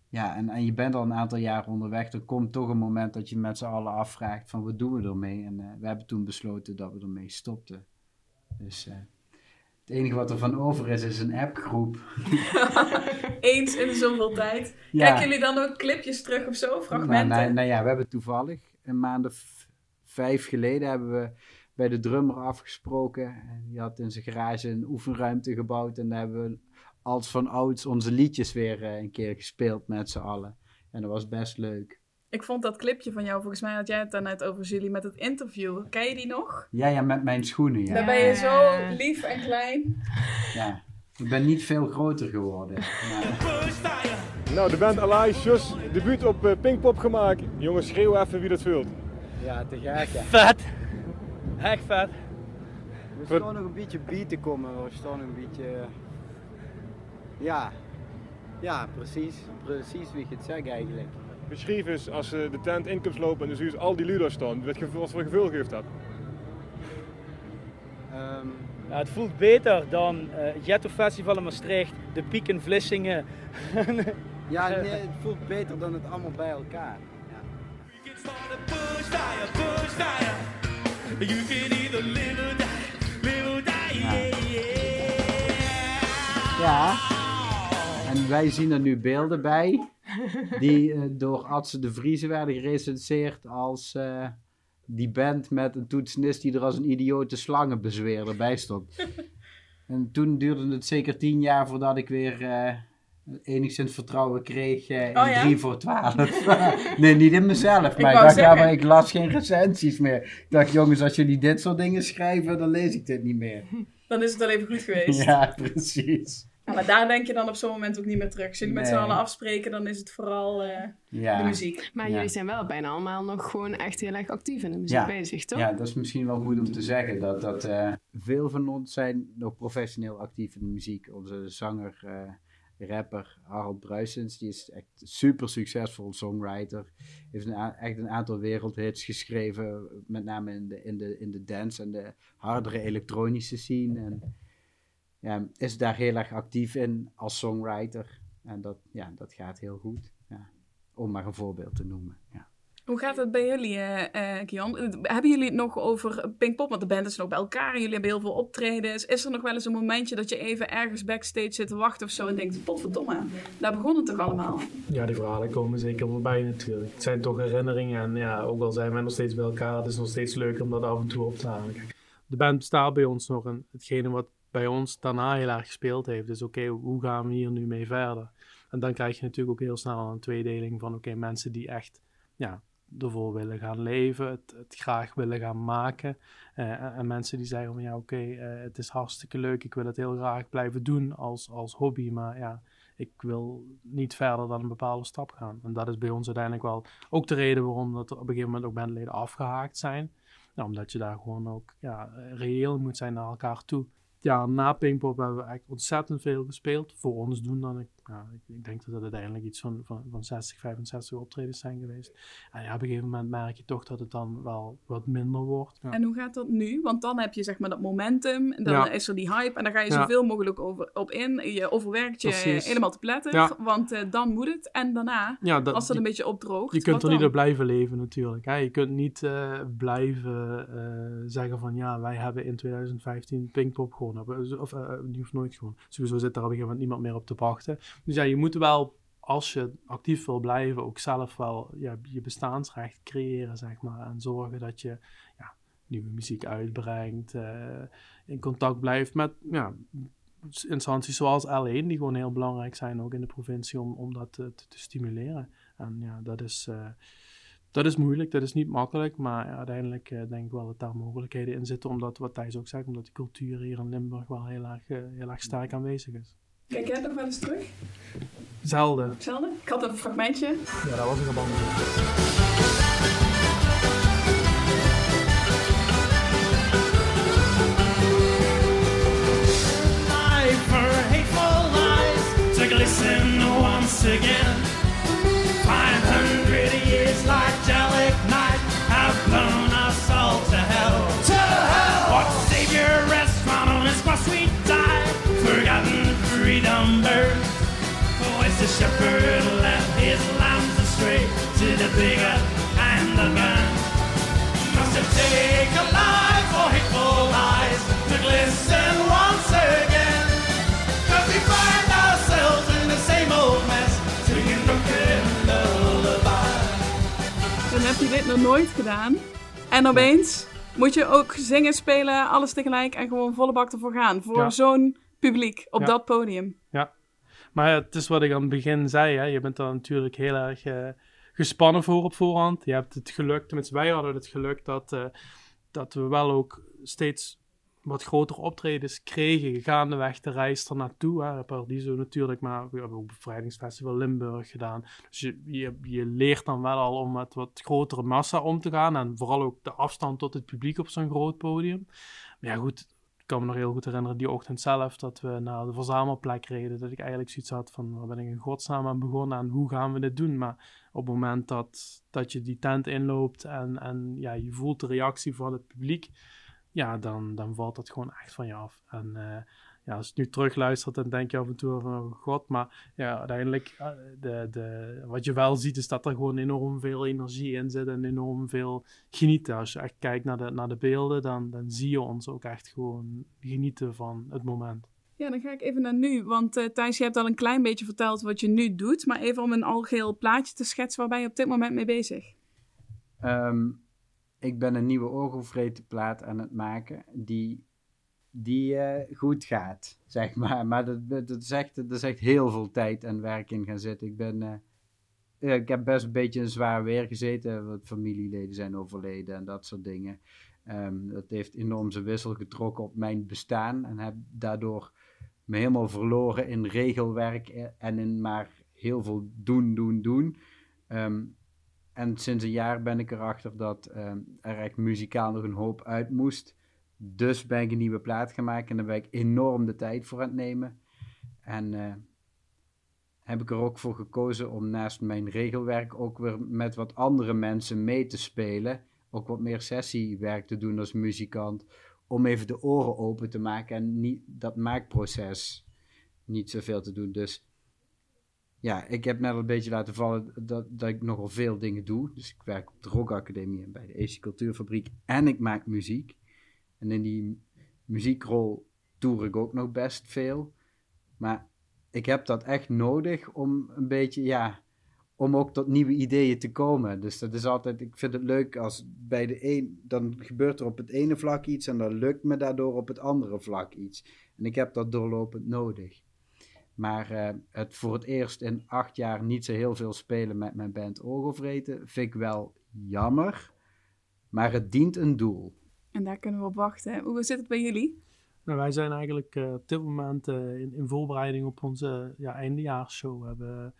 [SPEAKER 1] ja, en, en je bent al een aantal jaar onderweg, dan komt toch een moment dat je met z'n allen afvraagt van wat doen we ermee? En eh, we hebben toen besloten dat we ermee stopten. Dus eh, het enige wat er van over is, is een appgroep.
[SPEAKER 3] Eens in zoveel tijd.
[SPEAKER 1] Ja.
[SPEAKER 3] Kijken jullie dan ook clipjes terug of zo?
[SPEAKER 1] Nou,
[SPEAKER 3] Fragmenten?
[SPEAKER 1] nou, nou ja, we hebben toevallig een maand of vijf geleden hebben we bij de drummer afgesproken. En die had in zijn garage een oefenruimte gebouwd. En daar hebben we als van ouds onze liedjes weer eh, een keer gespeeld met z'n allen. En dat was best leuk.
[SPEAKER 3] Ik vond dat clipje van jou, volgens mij had jij het daarnet over Julie met het interview. Ken je die nog?
[SPEAKER 1] Ja, ja, met mijn schoenen,
[SPEAKER 3] Daar
[SPEAKER 1] ja.
[SPEAKER 3] ben je zo lief en klein.
[SPEAKER 1] ja. Ik ben niet veel groter geworden. maar-
[SPEAKER 9] Nou, de band Alice Just debuut op eh, Pinkpop gemaakt. Jongens, schreeuw even wie dat vult.
[SPEAKER 1] Ja, te gek, hè.
[SPEAKER 10] Vet. Echt vet.
[SPEAKER 11] We staan nog een beetje bij te komen. We staan nog een beetje. eh, Ja, ja, precies. Precies wie je het zegt eigenlijk.
[SPEAKER 9] Beschrijf eens als eh, de tent in komt lopen en dan zie je al die ludo's staan. Wat, voor gevoel geeft dat?
[SPEAKER 11] Ehm,
[SPEAKER 10] Ja, het voelt beter dan eh, het Jetto Festival in Maastricht, de Piek in Vlissingen.
[SPEAKER 11] ja, nee, het voelt beter dan het allemaal bij elkaar. Ja.
[SPEAKER 1] Ja. En wij zien er nu beelden bij. Die eh, door Adse de Vriezen werden gerecenseerd als eh, die band met een toetsenist die er als een idiote slangenbezweerder bij stond. En toen duurde het zeker tien jaar voordat ik weer eh, enigszins vertrouwen kreeg in
[SPEAKER 3] Oh ja?
[SPEAKER 1] 3 voor 12. nee, niet in mezelf,
[SPEAKER 3] Ik
[SPEAKER 1] maar ik,
[SPEAKER 3] wou
[SPEAKER 1] dacht, ja,
[SPEAKER 3] zeggen.
[SPEAKER 1] maar ik las geen recensies meer. Ik dacht, jongens, als jullie dit soort dingen schrijven, dan lees ik dit niet meer.
[SPEAKER 3] Dan is het wel even goed geweest.
[SPEAKER 1] Ja, precies.
[SPEAKER 3] Ja, maar daar denk je dan op zo'n moment ook niet meer terug. Als jullie met z'n allen afspreken, dan is het vooral eh,
[SPEAKER 1] Ja.
[SPEAKER 3] de muziek.
[SPEAKER 4] Maar
[SPEAKER 1] Ja.
[SPEAKER 4] jullie zijn wel bijna allemaal nog gewoon echt heel erg actief in de muziek
[SPEAKER 1] Ja.
[SPEAKER 4] bezig, toch?
[SPEAKER 1] Ja, dat is misschien wel goed om te zeggen. Dat, dat eh, veel van ons zijn nog professioneel actief in de muziek. Onze zanger, eh, rapper Harold Bruisens, die is echt super succesvol songwriter. Heeft een echt een aantal wereldhits geschreven, met name in de, in de, in de dance en de hardere elektronische scene. En ja, is daar heel erg actief in als songwriter. En dat, ja, dat gaat heel goed. Ja. Om maar een voorbeeld te noemen. Ja.
[SPEAKER 3] Hoe gaat het bij jullie, eh eh Kian? Hebben jullie het nog over Pinkpop? Want de band is nog bij elkaar. Jullie hebben heel veel optredens. Is er nog wel eens een momentje dat je even ergens backstage zit te wachten of zo en denkt, potverdomme, daar begon het toch allemaal?
[SPEAKER 2] Ja, die verhalen komen zeker voorbij natuurlijk. Het zijn toch herinneringen en ja, ook al zijn we nog steeds bij elkaar, het is nog steeds leuk om dat af en toe op te halen. De band bestaat bij ons nog en hetgene wat bij ons daarna heel erg gespeeld heeft, is oké, hoe gaan we hier nu mee verder? En dan krijg je natuurlijk ook heel snel een tweedeling van oké, mensen die echt ja, ervoor willen gaan leven, het, het graag willen gaan maken. Eh, en, en mensen die zeggen van ja, oké, eh, het is hartstikke leuk, ik wil het heel graag blijven doen als, als hobby, maar ja, ik wil niet verder dan een bepaalde stap gaan. En dat is bij ons uiteindelijk wel ook de reden waarom dat er op een gegeven moment ook bandleden afgehaakt zijn. Nou, omdat je daar gewoon ook ja, reëel moet zijn naar elkaar toe. Ja, na Pinkpop hebben we eigenlijk ontzettend veel gespeeld. Voor ons doen dan, ik, ja, ik, ik denk dat het uiteindelijk iets van, van, van 60, 65 optredens zijn geweest. En ja, op een gegeven moment merk je toch dat het dan wel wat minder wordt. Ja.
[SPEAKER 3] En hoe gaat dat nu? Want dan heb je zeg maar dat momentum, en dan
[SPEAKER 2] Ja.
[SPEAKER 3] is er die hype en dan ga je
[SPEAKER 2] Ja.
[SPEAKER 3] zoveel mogelijk over, op in. Je overwerkt je
[SPEAKER 2] Precies.
[SPEAKER 3] helemaal te pletter,
[SPEAKER 2] Ja.
[SPEAKER 3] want eh, dan moet het. En daarna,
[SPEAKER 2] Ja, dat-
[SPEAKER 3] als dat een
[SPEAKER 2] je-
[SPEAKER 3] beetje opdroogt,
[SPEAKER 2] Je kunt er niet op blijven leven natuurlijk. Hè? Je kunt niet eh, blijven eh, zeggen van ja, wij hebben in 2015 Pinkpop gewonnen. Of uh, nu of nooit gewonnen. Sowieso zit daar op een gegeven moment niemand meer op te wachten. Dus ja, je moet wel, als je actief wil blijven, ook zelf wel ja, je bestaansrecht creëren, zeg maar. En zorgen dat je ja, nieuwe muziek uitbrengt, eh, in contact blijft met ja, instanties zoals L1, die gewoon heel belangrijk zijn ook in de provincie om, om dat te, stimuleren. En ja, dat is, eh, dat is moeilijk, dat is niet makkelijk, maar uiteindelijk eh, denk ik wel dat daar mogelijkheden in zitten, omdat, wat Thijs ook zegt, omdat die cultuur hier in Limburg wel heel erg, heel erg sterk aanwezig is.
[SPEAKER 3] Kijk jij nog wel eens terug?
[SPEAKER 2] Zelden.
[SPEAKER 3] Hetzelfde? Ik had een fragmentje.
[SPEAKER 2] Ja, dat was ik op
[SPEAKER 3] dit nog nooit gedaan. En opeens moet je ook zingen, spelen, alles tegelijk en gewoon volle bak ervoor gaan. Voor
[SPEAKER 2] Ja.
[SPEAKER 3] zo'n publiek op
[SPEAKER 2] Ja.
[SPEAKER 3] dat podium.
[SPEAKER 2] Ja, maar het is wat ik aan het begin zei. Hè. Je bent er natuurlijk heel erg eh, gespannen voor op voorhand. Je hebt het geluk, tenminste wij hadden het geluk dat, eh, dat we wel ook steeds wat grotere optredens kregen gaandeweg de reis er naartoe. Hè. Paradiso natuurlijk, maar we hebben ook Bevrijdingsfestival Limburg gedaan. Dus je, je, je leert dan wel al om met wat grotere massa om te gaan. En vooral ook de afstand tot het publiek op zo'n groot podium. Maar ja goed, ik kan me nog heel goed herinneren die ochtend zelf dat we naar de verzamelplek reden. Dat ik eigenlijk zoiets had van waar ben ik in godsnaam aan begonnen en hoe gaan we dit doen. Maar op het moment dat, dat je die tent inloopt en, en ja, je voelt de reactie van het publiek, ja, dan, dan valt dat gewoon echt van je af. En eh, ja, als je nu terugluistert, dan denk je af en toe van oh god. Maar ja, uiteindelijk, eh, de, de, wat je wel ziet, is dat er gewoon enorm veel energie in zit en enorm veel genieten. Als je echt kijkt naar de, naar de beelden, dan, dan zie je ons ook echt gewoon genieten van het moment.
[SPEAKER 3] Ja, dan ga ik even naar nu. Want eh, Thijs, je hebt al een klein beetje verteld wat je nu doet. Maar even om een algeheel plaatje te schetsen, waar ben je op dit moment mee bezig?
[SPEAKER 1] Ehm, ik ben een nieuwe orgelvretenplaat aan het maken die, die eh, goed gaat, zeg maar. Maar dat, dat, is echt, echt heel veel tijd en werk in gaan zitten. Ik ben... eh, ja, ik heb best een beetje in zwaar weer gezeten. Wat familieleden zijn overleden en dat soort dingen. Ehm, dat heeft enorm zijn wissel getrokken op mijn bestaan. En heb daardoor me helemaal verloren in regelwerk eh, en in maar heel veel doen, doen, doen. Ehm, en sinds een jaar ben ik erachter dat ehm, er echt muzikaal nog een hoop uit moest. Dus ben ik een nieuwe plaat gaan maken en daar ben ik enorm de tijd voor aan het nemen. En eh, heb ik er ook voor gekozen om naast mijn regelwerk ook weer met wat andere mensen mee te spelen. Ook wat meer sessiewerk te doen als muzikant. Om even de oren open te maken en niet, dat maakproces niet zoveel te doen. Dus ja, ik heb net al een beetje laten vallen dat, dat ik nogal veel dingen doe. Dus ik werk op de Rock Academie en bij de AC Cultuurfabriek. En ik maak muziek. En in die muziekrol toer ik ook nog best veel. Maar ik heb dat echt nodig om een beetje, ja, om ook tot nieuwe ideeën te komen. Dus dat is altijd, ik vind het leuk als bij de een, dan gebeurt er op het ene vlak iets en dan lukt me daardoor op het andere vlak iets. En ik heb dat doorlopend nodig. Maar eh, het voor het eerst in acht jaar niet zo heel veel spelen met mijn band Orgelvreten vind ik wel jammer. Maar het dient een doel.
[SPEAKER 3] En daar kunnen we op wachten. Hoe zit het bij jullie?
[SPEAKER 2] Nou, wij zijn eigenlijk eh, op dit moment eh, in, in voorbereiding op onze ja, eindejaarsshow. We hebben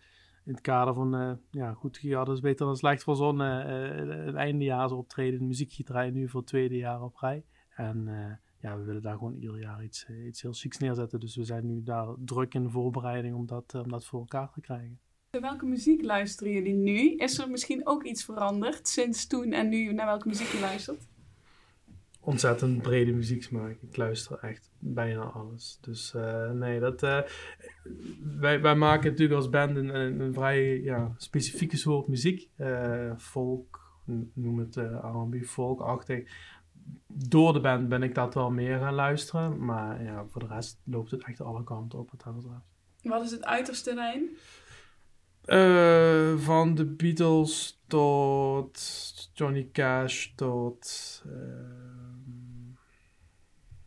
[SPEAKER 2] in het kader van, eh, ja goed, ja, dat is beter dan slecht verzonnen, eh het eindejaarsoptreden in muziekgieterij nu voor het tweede jaar op rij. En eh, ja, we willen daar gewoon ieder jaar iets, eh, iets heel chics neerzetten. Dus we zijn nu daar druk in de voorbereiding om dat, eh, om dat voor elkaar te krijgen.
[SPEAKER 3] Welke muziek luisteren jullie nu? Is er misschien ook iets veranderd sinds toen en nu naar welke muziek je luistert?
[SPEAKER 2] ontzettend brede muzieksmaak. Ik luister echt bijna alles. Dus eh, nee, dat, eh, wij, wij maken natuurlijk als band een, een, een vrij ja, specifieke soort muziek. Eh, folk, noem het eh R&B, folk-achtig. Door de band ben ik dat wel meer gaan luisteren. Maar ja, voor de rest loopt het echt alle kanten op wat dat betreft.
[SPEAKER 3] Wat is het uiterste lijn?
[SPEAKER 2] Eh, van de Beatles tot Johnny Cash tot ehm,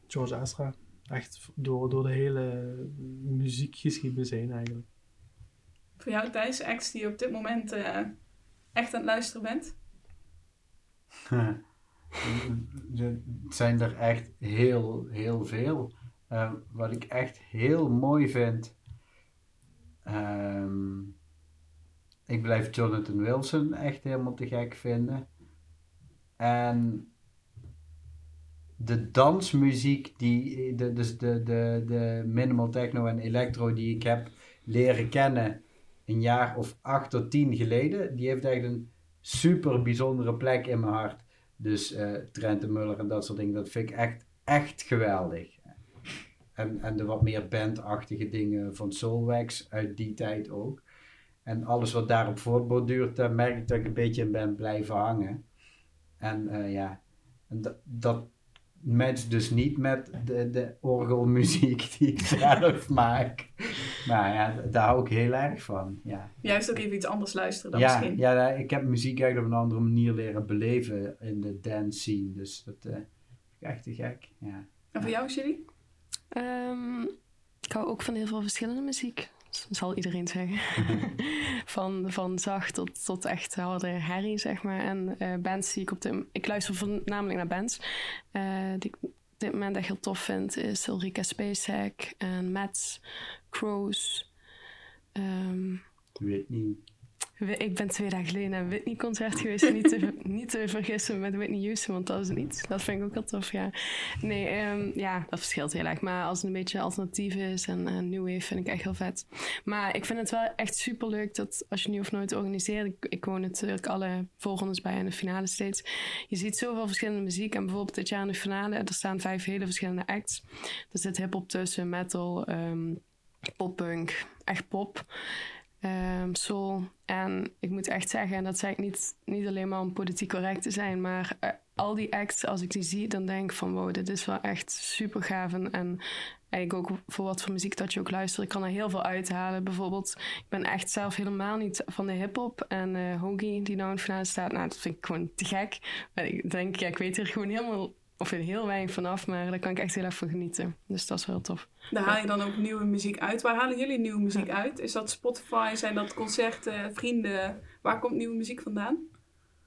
[SPEAKER 2] George Ezra. Echt door, door de hele muziekgeschiedenis heen eigenlijk.
[SPEAKER 3] Voor jou Thijs, acts die je op dit moment eh, echt aan het luisteren bent?
[SPEAKER 1] Er zijn er echt heel, heel veel. Eh, wat ik echt heel mooi vind. ehm, ik blijf Jonathan Wilson echt helemaal te gek vinden. En de dansmuziek, die, de, dus de, de, de minimal techno en electro die ik heb leren kennen een jaar of acht tot tien geleden, die heeft echt een super bijzondere plek in mijn hart. Dus eh Trent de Muller en dat soort dingen, dat vind ik echt, echt geweldig. En, en de wat meer bandachtige dingen van Soulwax uit die tijd ook. En alles wat daarop voortborduurt, daar merk ik dat ik een beetje in ben blijven hangen. En eh, ja, dat, dat matcht dus niet met de, de orgelmuziek die ik zelf maak. Maar ja, d- daar hou ik heel erg van. Ja,
[SPEAKER 3] Juist ook even iets anders luisteren dan
[SPEAKER 1] ja,
[SPEAKER 3] misschien.
[SPEAKER 1] ja ik heb muziek echt op een andere manier leren beleven in de dance scene. Dus dat eh, vind ik echt te gek. Ja.
[SPEAKER 3] En voor jou, Julie?
[SPEAKER 4] Ehm, ik hou ook van heel veel verschillende muziek. Dat zal iedereen zeggen. van, van zacht tot, tot echt harde herrie, zeg maar. En eh, bands die ik op de... Ik luister voornamelijk naar bands. eh, die ik op dit moment echt heel tof vind, is Ulrika Spacek en Mats, Crows. Ehm,
[SPEAKER 1] Whitney.
[SPEAKER 4] Ik ben twee dagen geleden naar een Whitney-concert geweest. niet, te, niet te vergissen met Whitney Houston, want dat is het niet. Dat vind ik ook heel tof, ja. Nee, ehm, ja, dat verschilt heel erg. Maar als het een beetje alternatief is en, en new wave, vind ik echt heel vet. Maar ik vind het wel echt super leuk dat als je nu of nooit organiseert... Ik, ik woon natuurlijk alle voorrondes bij en de finale steeds. Je ziet zoveel verschillende muziek. En bijvoorbeeld dit jaar in de finale, er staan vijf hele verschillende acts. Er zit hip-hop tussen, metal, ehm poppunk, echt pop ehm, soul. En ik moet echt zeggen, en dat zeg ik niet, niet alleen maar om politiek correct te zijn, maar eh, al die acts, als ik die zie, dan denk ik van wow, dit is wel echt super gaaf. En, en eigenlijk ook voor wat voor muziek dat je ook luistert, ik kan er heel veel uithalen. Bijvoorbeeld, ik ben echt zelf helemaal niet van de hip-hop. En Hoagie, die nou in finale staat, nou, dat vind ik gewoon te gek. Maar ik denk, ik weet er gewoon helemaal, of heel weinig vanaf, maar daar kan ik echt heel erg van genieten. Dus dat is wel tof.
[SPEAKER 3] Daar haal je dan ook nieuwe muziek uit. Waar halen jullie nieuwe muziek uit? Is dat Spotify? Zijn dat concerten, vrienden? Waar komt nieuwe muziek vandaan?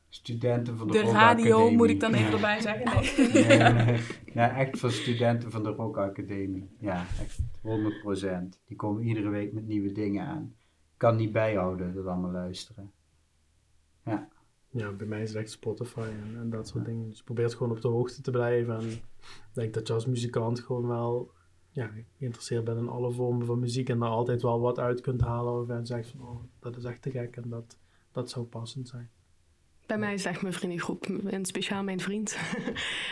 [SPEAKER 1] Studenten van de,
[SPEAKER 3] De
[SPEAKER 1] Rock
[SPEAKER 3] radio
[SPEAKER 1] Academie.
[SPEAKER 3] moet ik dan even
[SPEAKER 1] Ja.
[SPEAKER 3] erbij zeggen. Nee.
[SPEAKER 1] Nee, nee. Ja, echt van studenten van de Rock Academie. Ja, echt 100%. Die komen iedere week met nieuwe dingen aan. Ik kan niet bijhouden, dat allemaal luisteren. Ja.
[SPEAKER 2] Ja, bij mij is het echt Spotify en, en dat soort dingen. Dus je probeert gewoon op de hoogte te blijven. En ik denk dat je als muzikant gewoon wel ja, geïnteresseerd bent in alle vormen van muziek. En daar altijd wel wat uit kunt halen. Of en zegt van, oh, dat is echt te gek. En dat, dat zou passend zijn.
[SPEAKER 4] Bij mij is het echt mijn vriendengroep. En speciaal mijn vriend.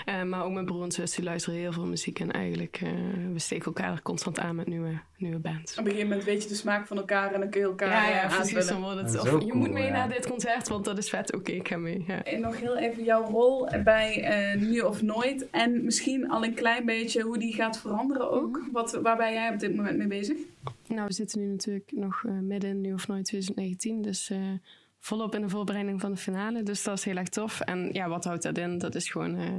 [SPEAKER 4] Eh, maar ook mijn broer en zus die luisteren heel veel muziek. En eigenlijk, eh, we steken elkaar er constant aan met nieuwe, nieuwe bands.
[SPEAKER 3] Op een gegeven moment weet je de smaak van elkaar en dan kun je elkaar
[SPEAKER 4] Ja, ja,
[SPEAKER 3] eh,
[SPEAKER 4] precies. Dan wordt het, of je moet mee
[SPEAKER 1] ja.
[SPEAKER 4] naar dit concert, want dat is vet. Oké, ik ga mee. Ja.
[SPEAKER 3] En nog heel even jouw rol bij eh, Nu of Nooit. En misschien al een klein beetje hoe die gaat veranderen ook. Wat, waar ben jij op dit moment mee bezig?
[SPEAKER 4] Nou, we zitten nu natuurlijk nog midden in Nu of Nooit 2019. Dus eh, volop in de voorbereiding van de finale. Dus dat is heel erg tof. En ja, wat houdt dat in? Dat is gewoon eh,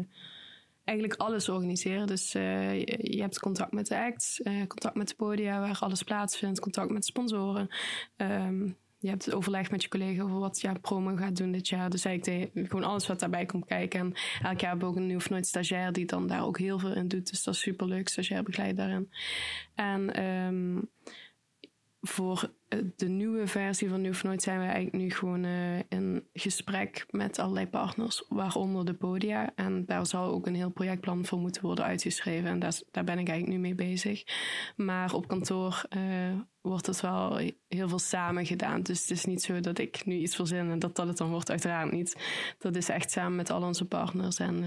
[SPEAKER 4] eigenlijk alles organiseren. Dus eh, je, je hebt contact met de acts, eh, contact met de podia waar alles plaatsvindt, contact met sponsoren. Ehm, je hebt het overleg met je collega over wat ja, promo gaat doen dit jaar. Dus eigenlijk gewoon alles wat daarbij komt kijken. En elk jaar hebben we ook een nieuw of nooit stagiair die dan daar ook heel veel in doet. Dus dat is super leuk, stagiair begeleid daarin. En ehm, voor eh, de nieuwe versie van of Nooit zijn we eigenlijk nu gewoon eh, in gesprek met allerlei partners, waaronder de podia. En daar zal ook een heel projectplan voor moeten worden uitgeschreven. En daar, daar ben ik eigenlijk nu mee bezig. Maar op kantoor eh, wordt het wel heel veel samen gedaan. Dus het is niet zo dat ik nu iets verzin en dat dat het dan wordt, uiteraard niet. Dat is echt samen met al onze partners. En,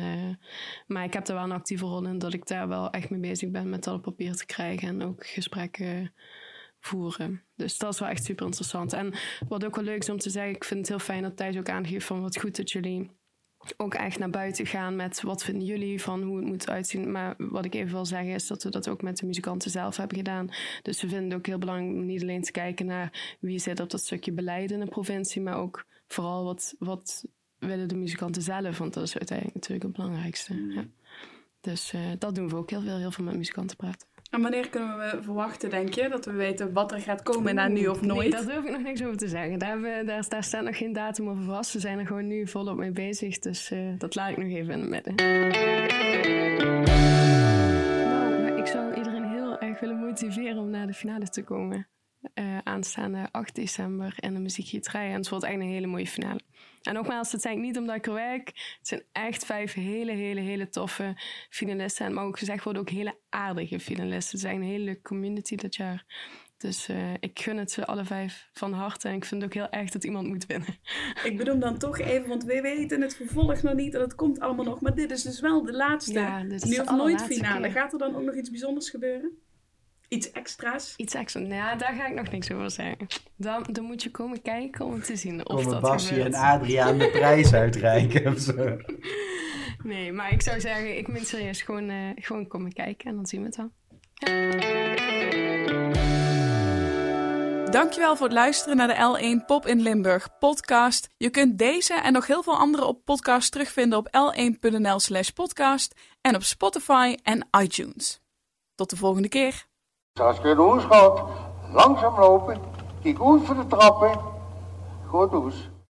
[SPEAKER 4] maar ik heb daar wel een actieve rol in, dat ik daar wel echt mee bezig ben met dat op papier te krijgen en ook gesprekken voeren. Dus dat is wel echt super interessant. En wat ook wel leuk is om te zeggen, ik vind het heel fijn dat Thijs ook aangeeft van wat goed dat jullie ook echt naar buiten gaan met wat vinden jullie van hoe het moet uitzien. Maar wat ik even wil zeggen is dat we dat ook met de muzikanten zelf hebben gedaan. Dus we vinden het ook heel belangrijk om niet alleen te kijken naar wie zit op dat stukje beleid in de provincie, maar ook vooral wat, wat willen de muzikanten zelf, want dat is uiteindelijk natuurlijk het belangrijkste. Ja. Dus eh, dat doen we ook heel veel, heel veel met muzikanten praten.
[SPEAKER 3] En wanneer kunnen we verwachten, denk je, dat we weten wat er gaat komen na Nu of
[SPEAKER 4] Nee,
[SPEAKER 3] Nooit?
[SPEAKER 4] daar durf ik nog niks over te zeggen. Daar, we- daar, daar staat nog geen datum over vast. We zijn er gewoon nu volop mee bezig. Dus eh, dat laat ik nog even in het midden. Nou, ik zou iedereen heel erg willen motiveren om naar de finale te komen. Eh, aanstaande 8 december in de muziekgieterij. En het wordt echt een hele mooie finale. En nogmaals, het zijn niet omdat ik er werk. Het zijn echt vijf hele, hele, hele toffe finalisten. En het mag ook gezegd worden, ook hele aardige finalisten. Het zijn een hele leuke community dit jaar. Dus eh, ik gun het ze alle vijf van harte. En ik vind ook heel erg dat iemand moet winnen.
[SPEAKER 3] Ik bedoel dan toch even, want we weten het vervolg nog niet en het komt allemaal nog. Maar dit is dus wel de laatste
[SPEAKER 4] Ja, dit is
[SPEAKER 3] Nu
[SPEAKER 4] de
[SPEAKER 3] of Nooit finale.
[SPEAKER 4] keer.
[SPEAKER 3] Gaat er dan ook nog iets bijzonders gebeuren? iets extra's?
[SPEAKER 4] Iets extra's. Nou, ja, daar ga ik nog niks over zeggen. Dan, dan moet je komen kijken om te zien of
[SPEAKER 1] komen
[SPEAKER 4] dat Basje
[SPEAKER 1] en Adriaan de prijs uitreiken of zo.
[SPEAKER 4] Nee, maar ik zou zeggen, ik ben serieus, gewoon, eh, gewoon komen kijken en dan zien we het wel.
[SPEAKER 3] Dankjewel voor het luisteren naar de L1 Pop in Limburg podcast. Je kunt deze en nog heel veel andere op podcast terugvinden op l1.nl slash podcast en op Spotify en iTunes. Tot de volgende keer.
[SPEAKER 5] Saskia Does gaat langzaam lopen, die goed voor de trappen, goed dus.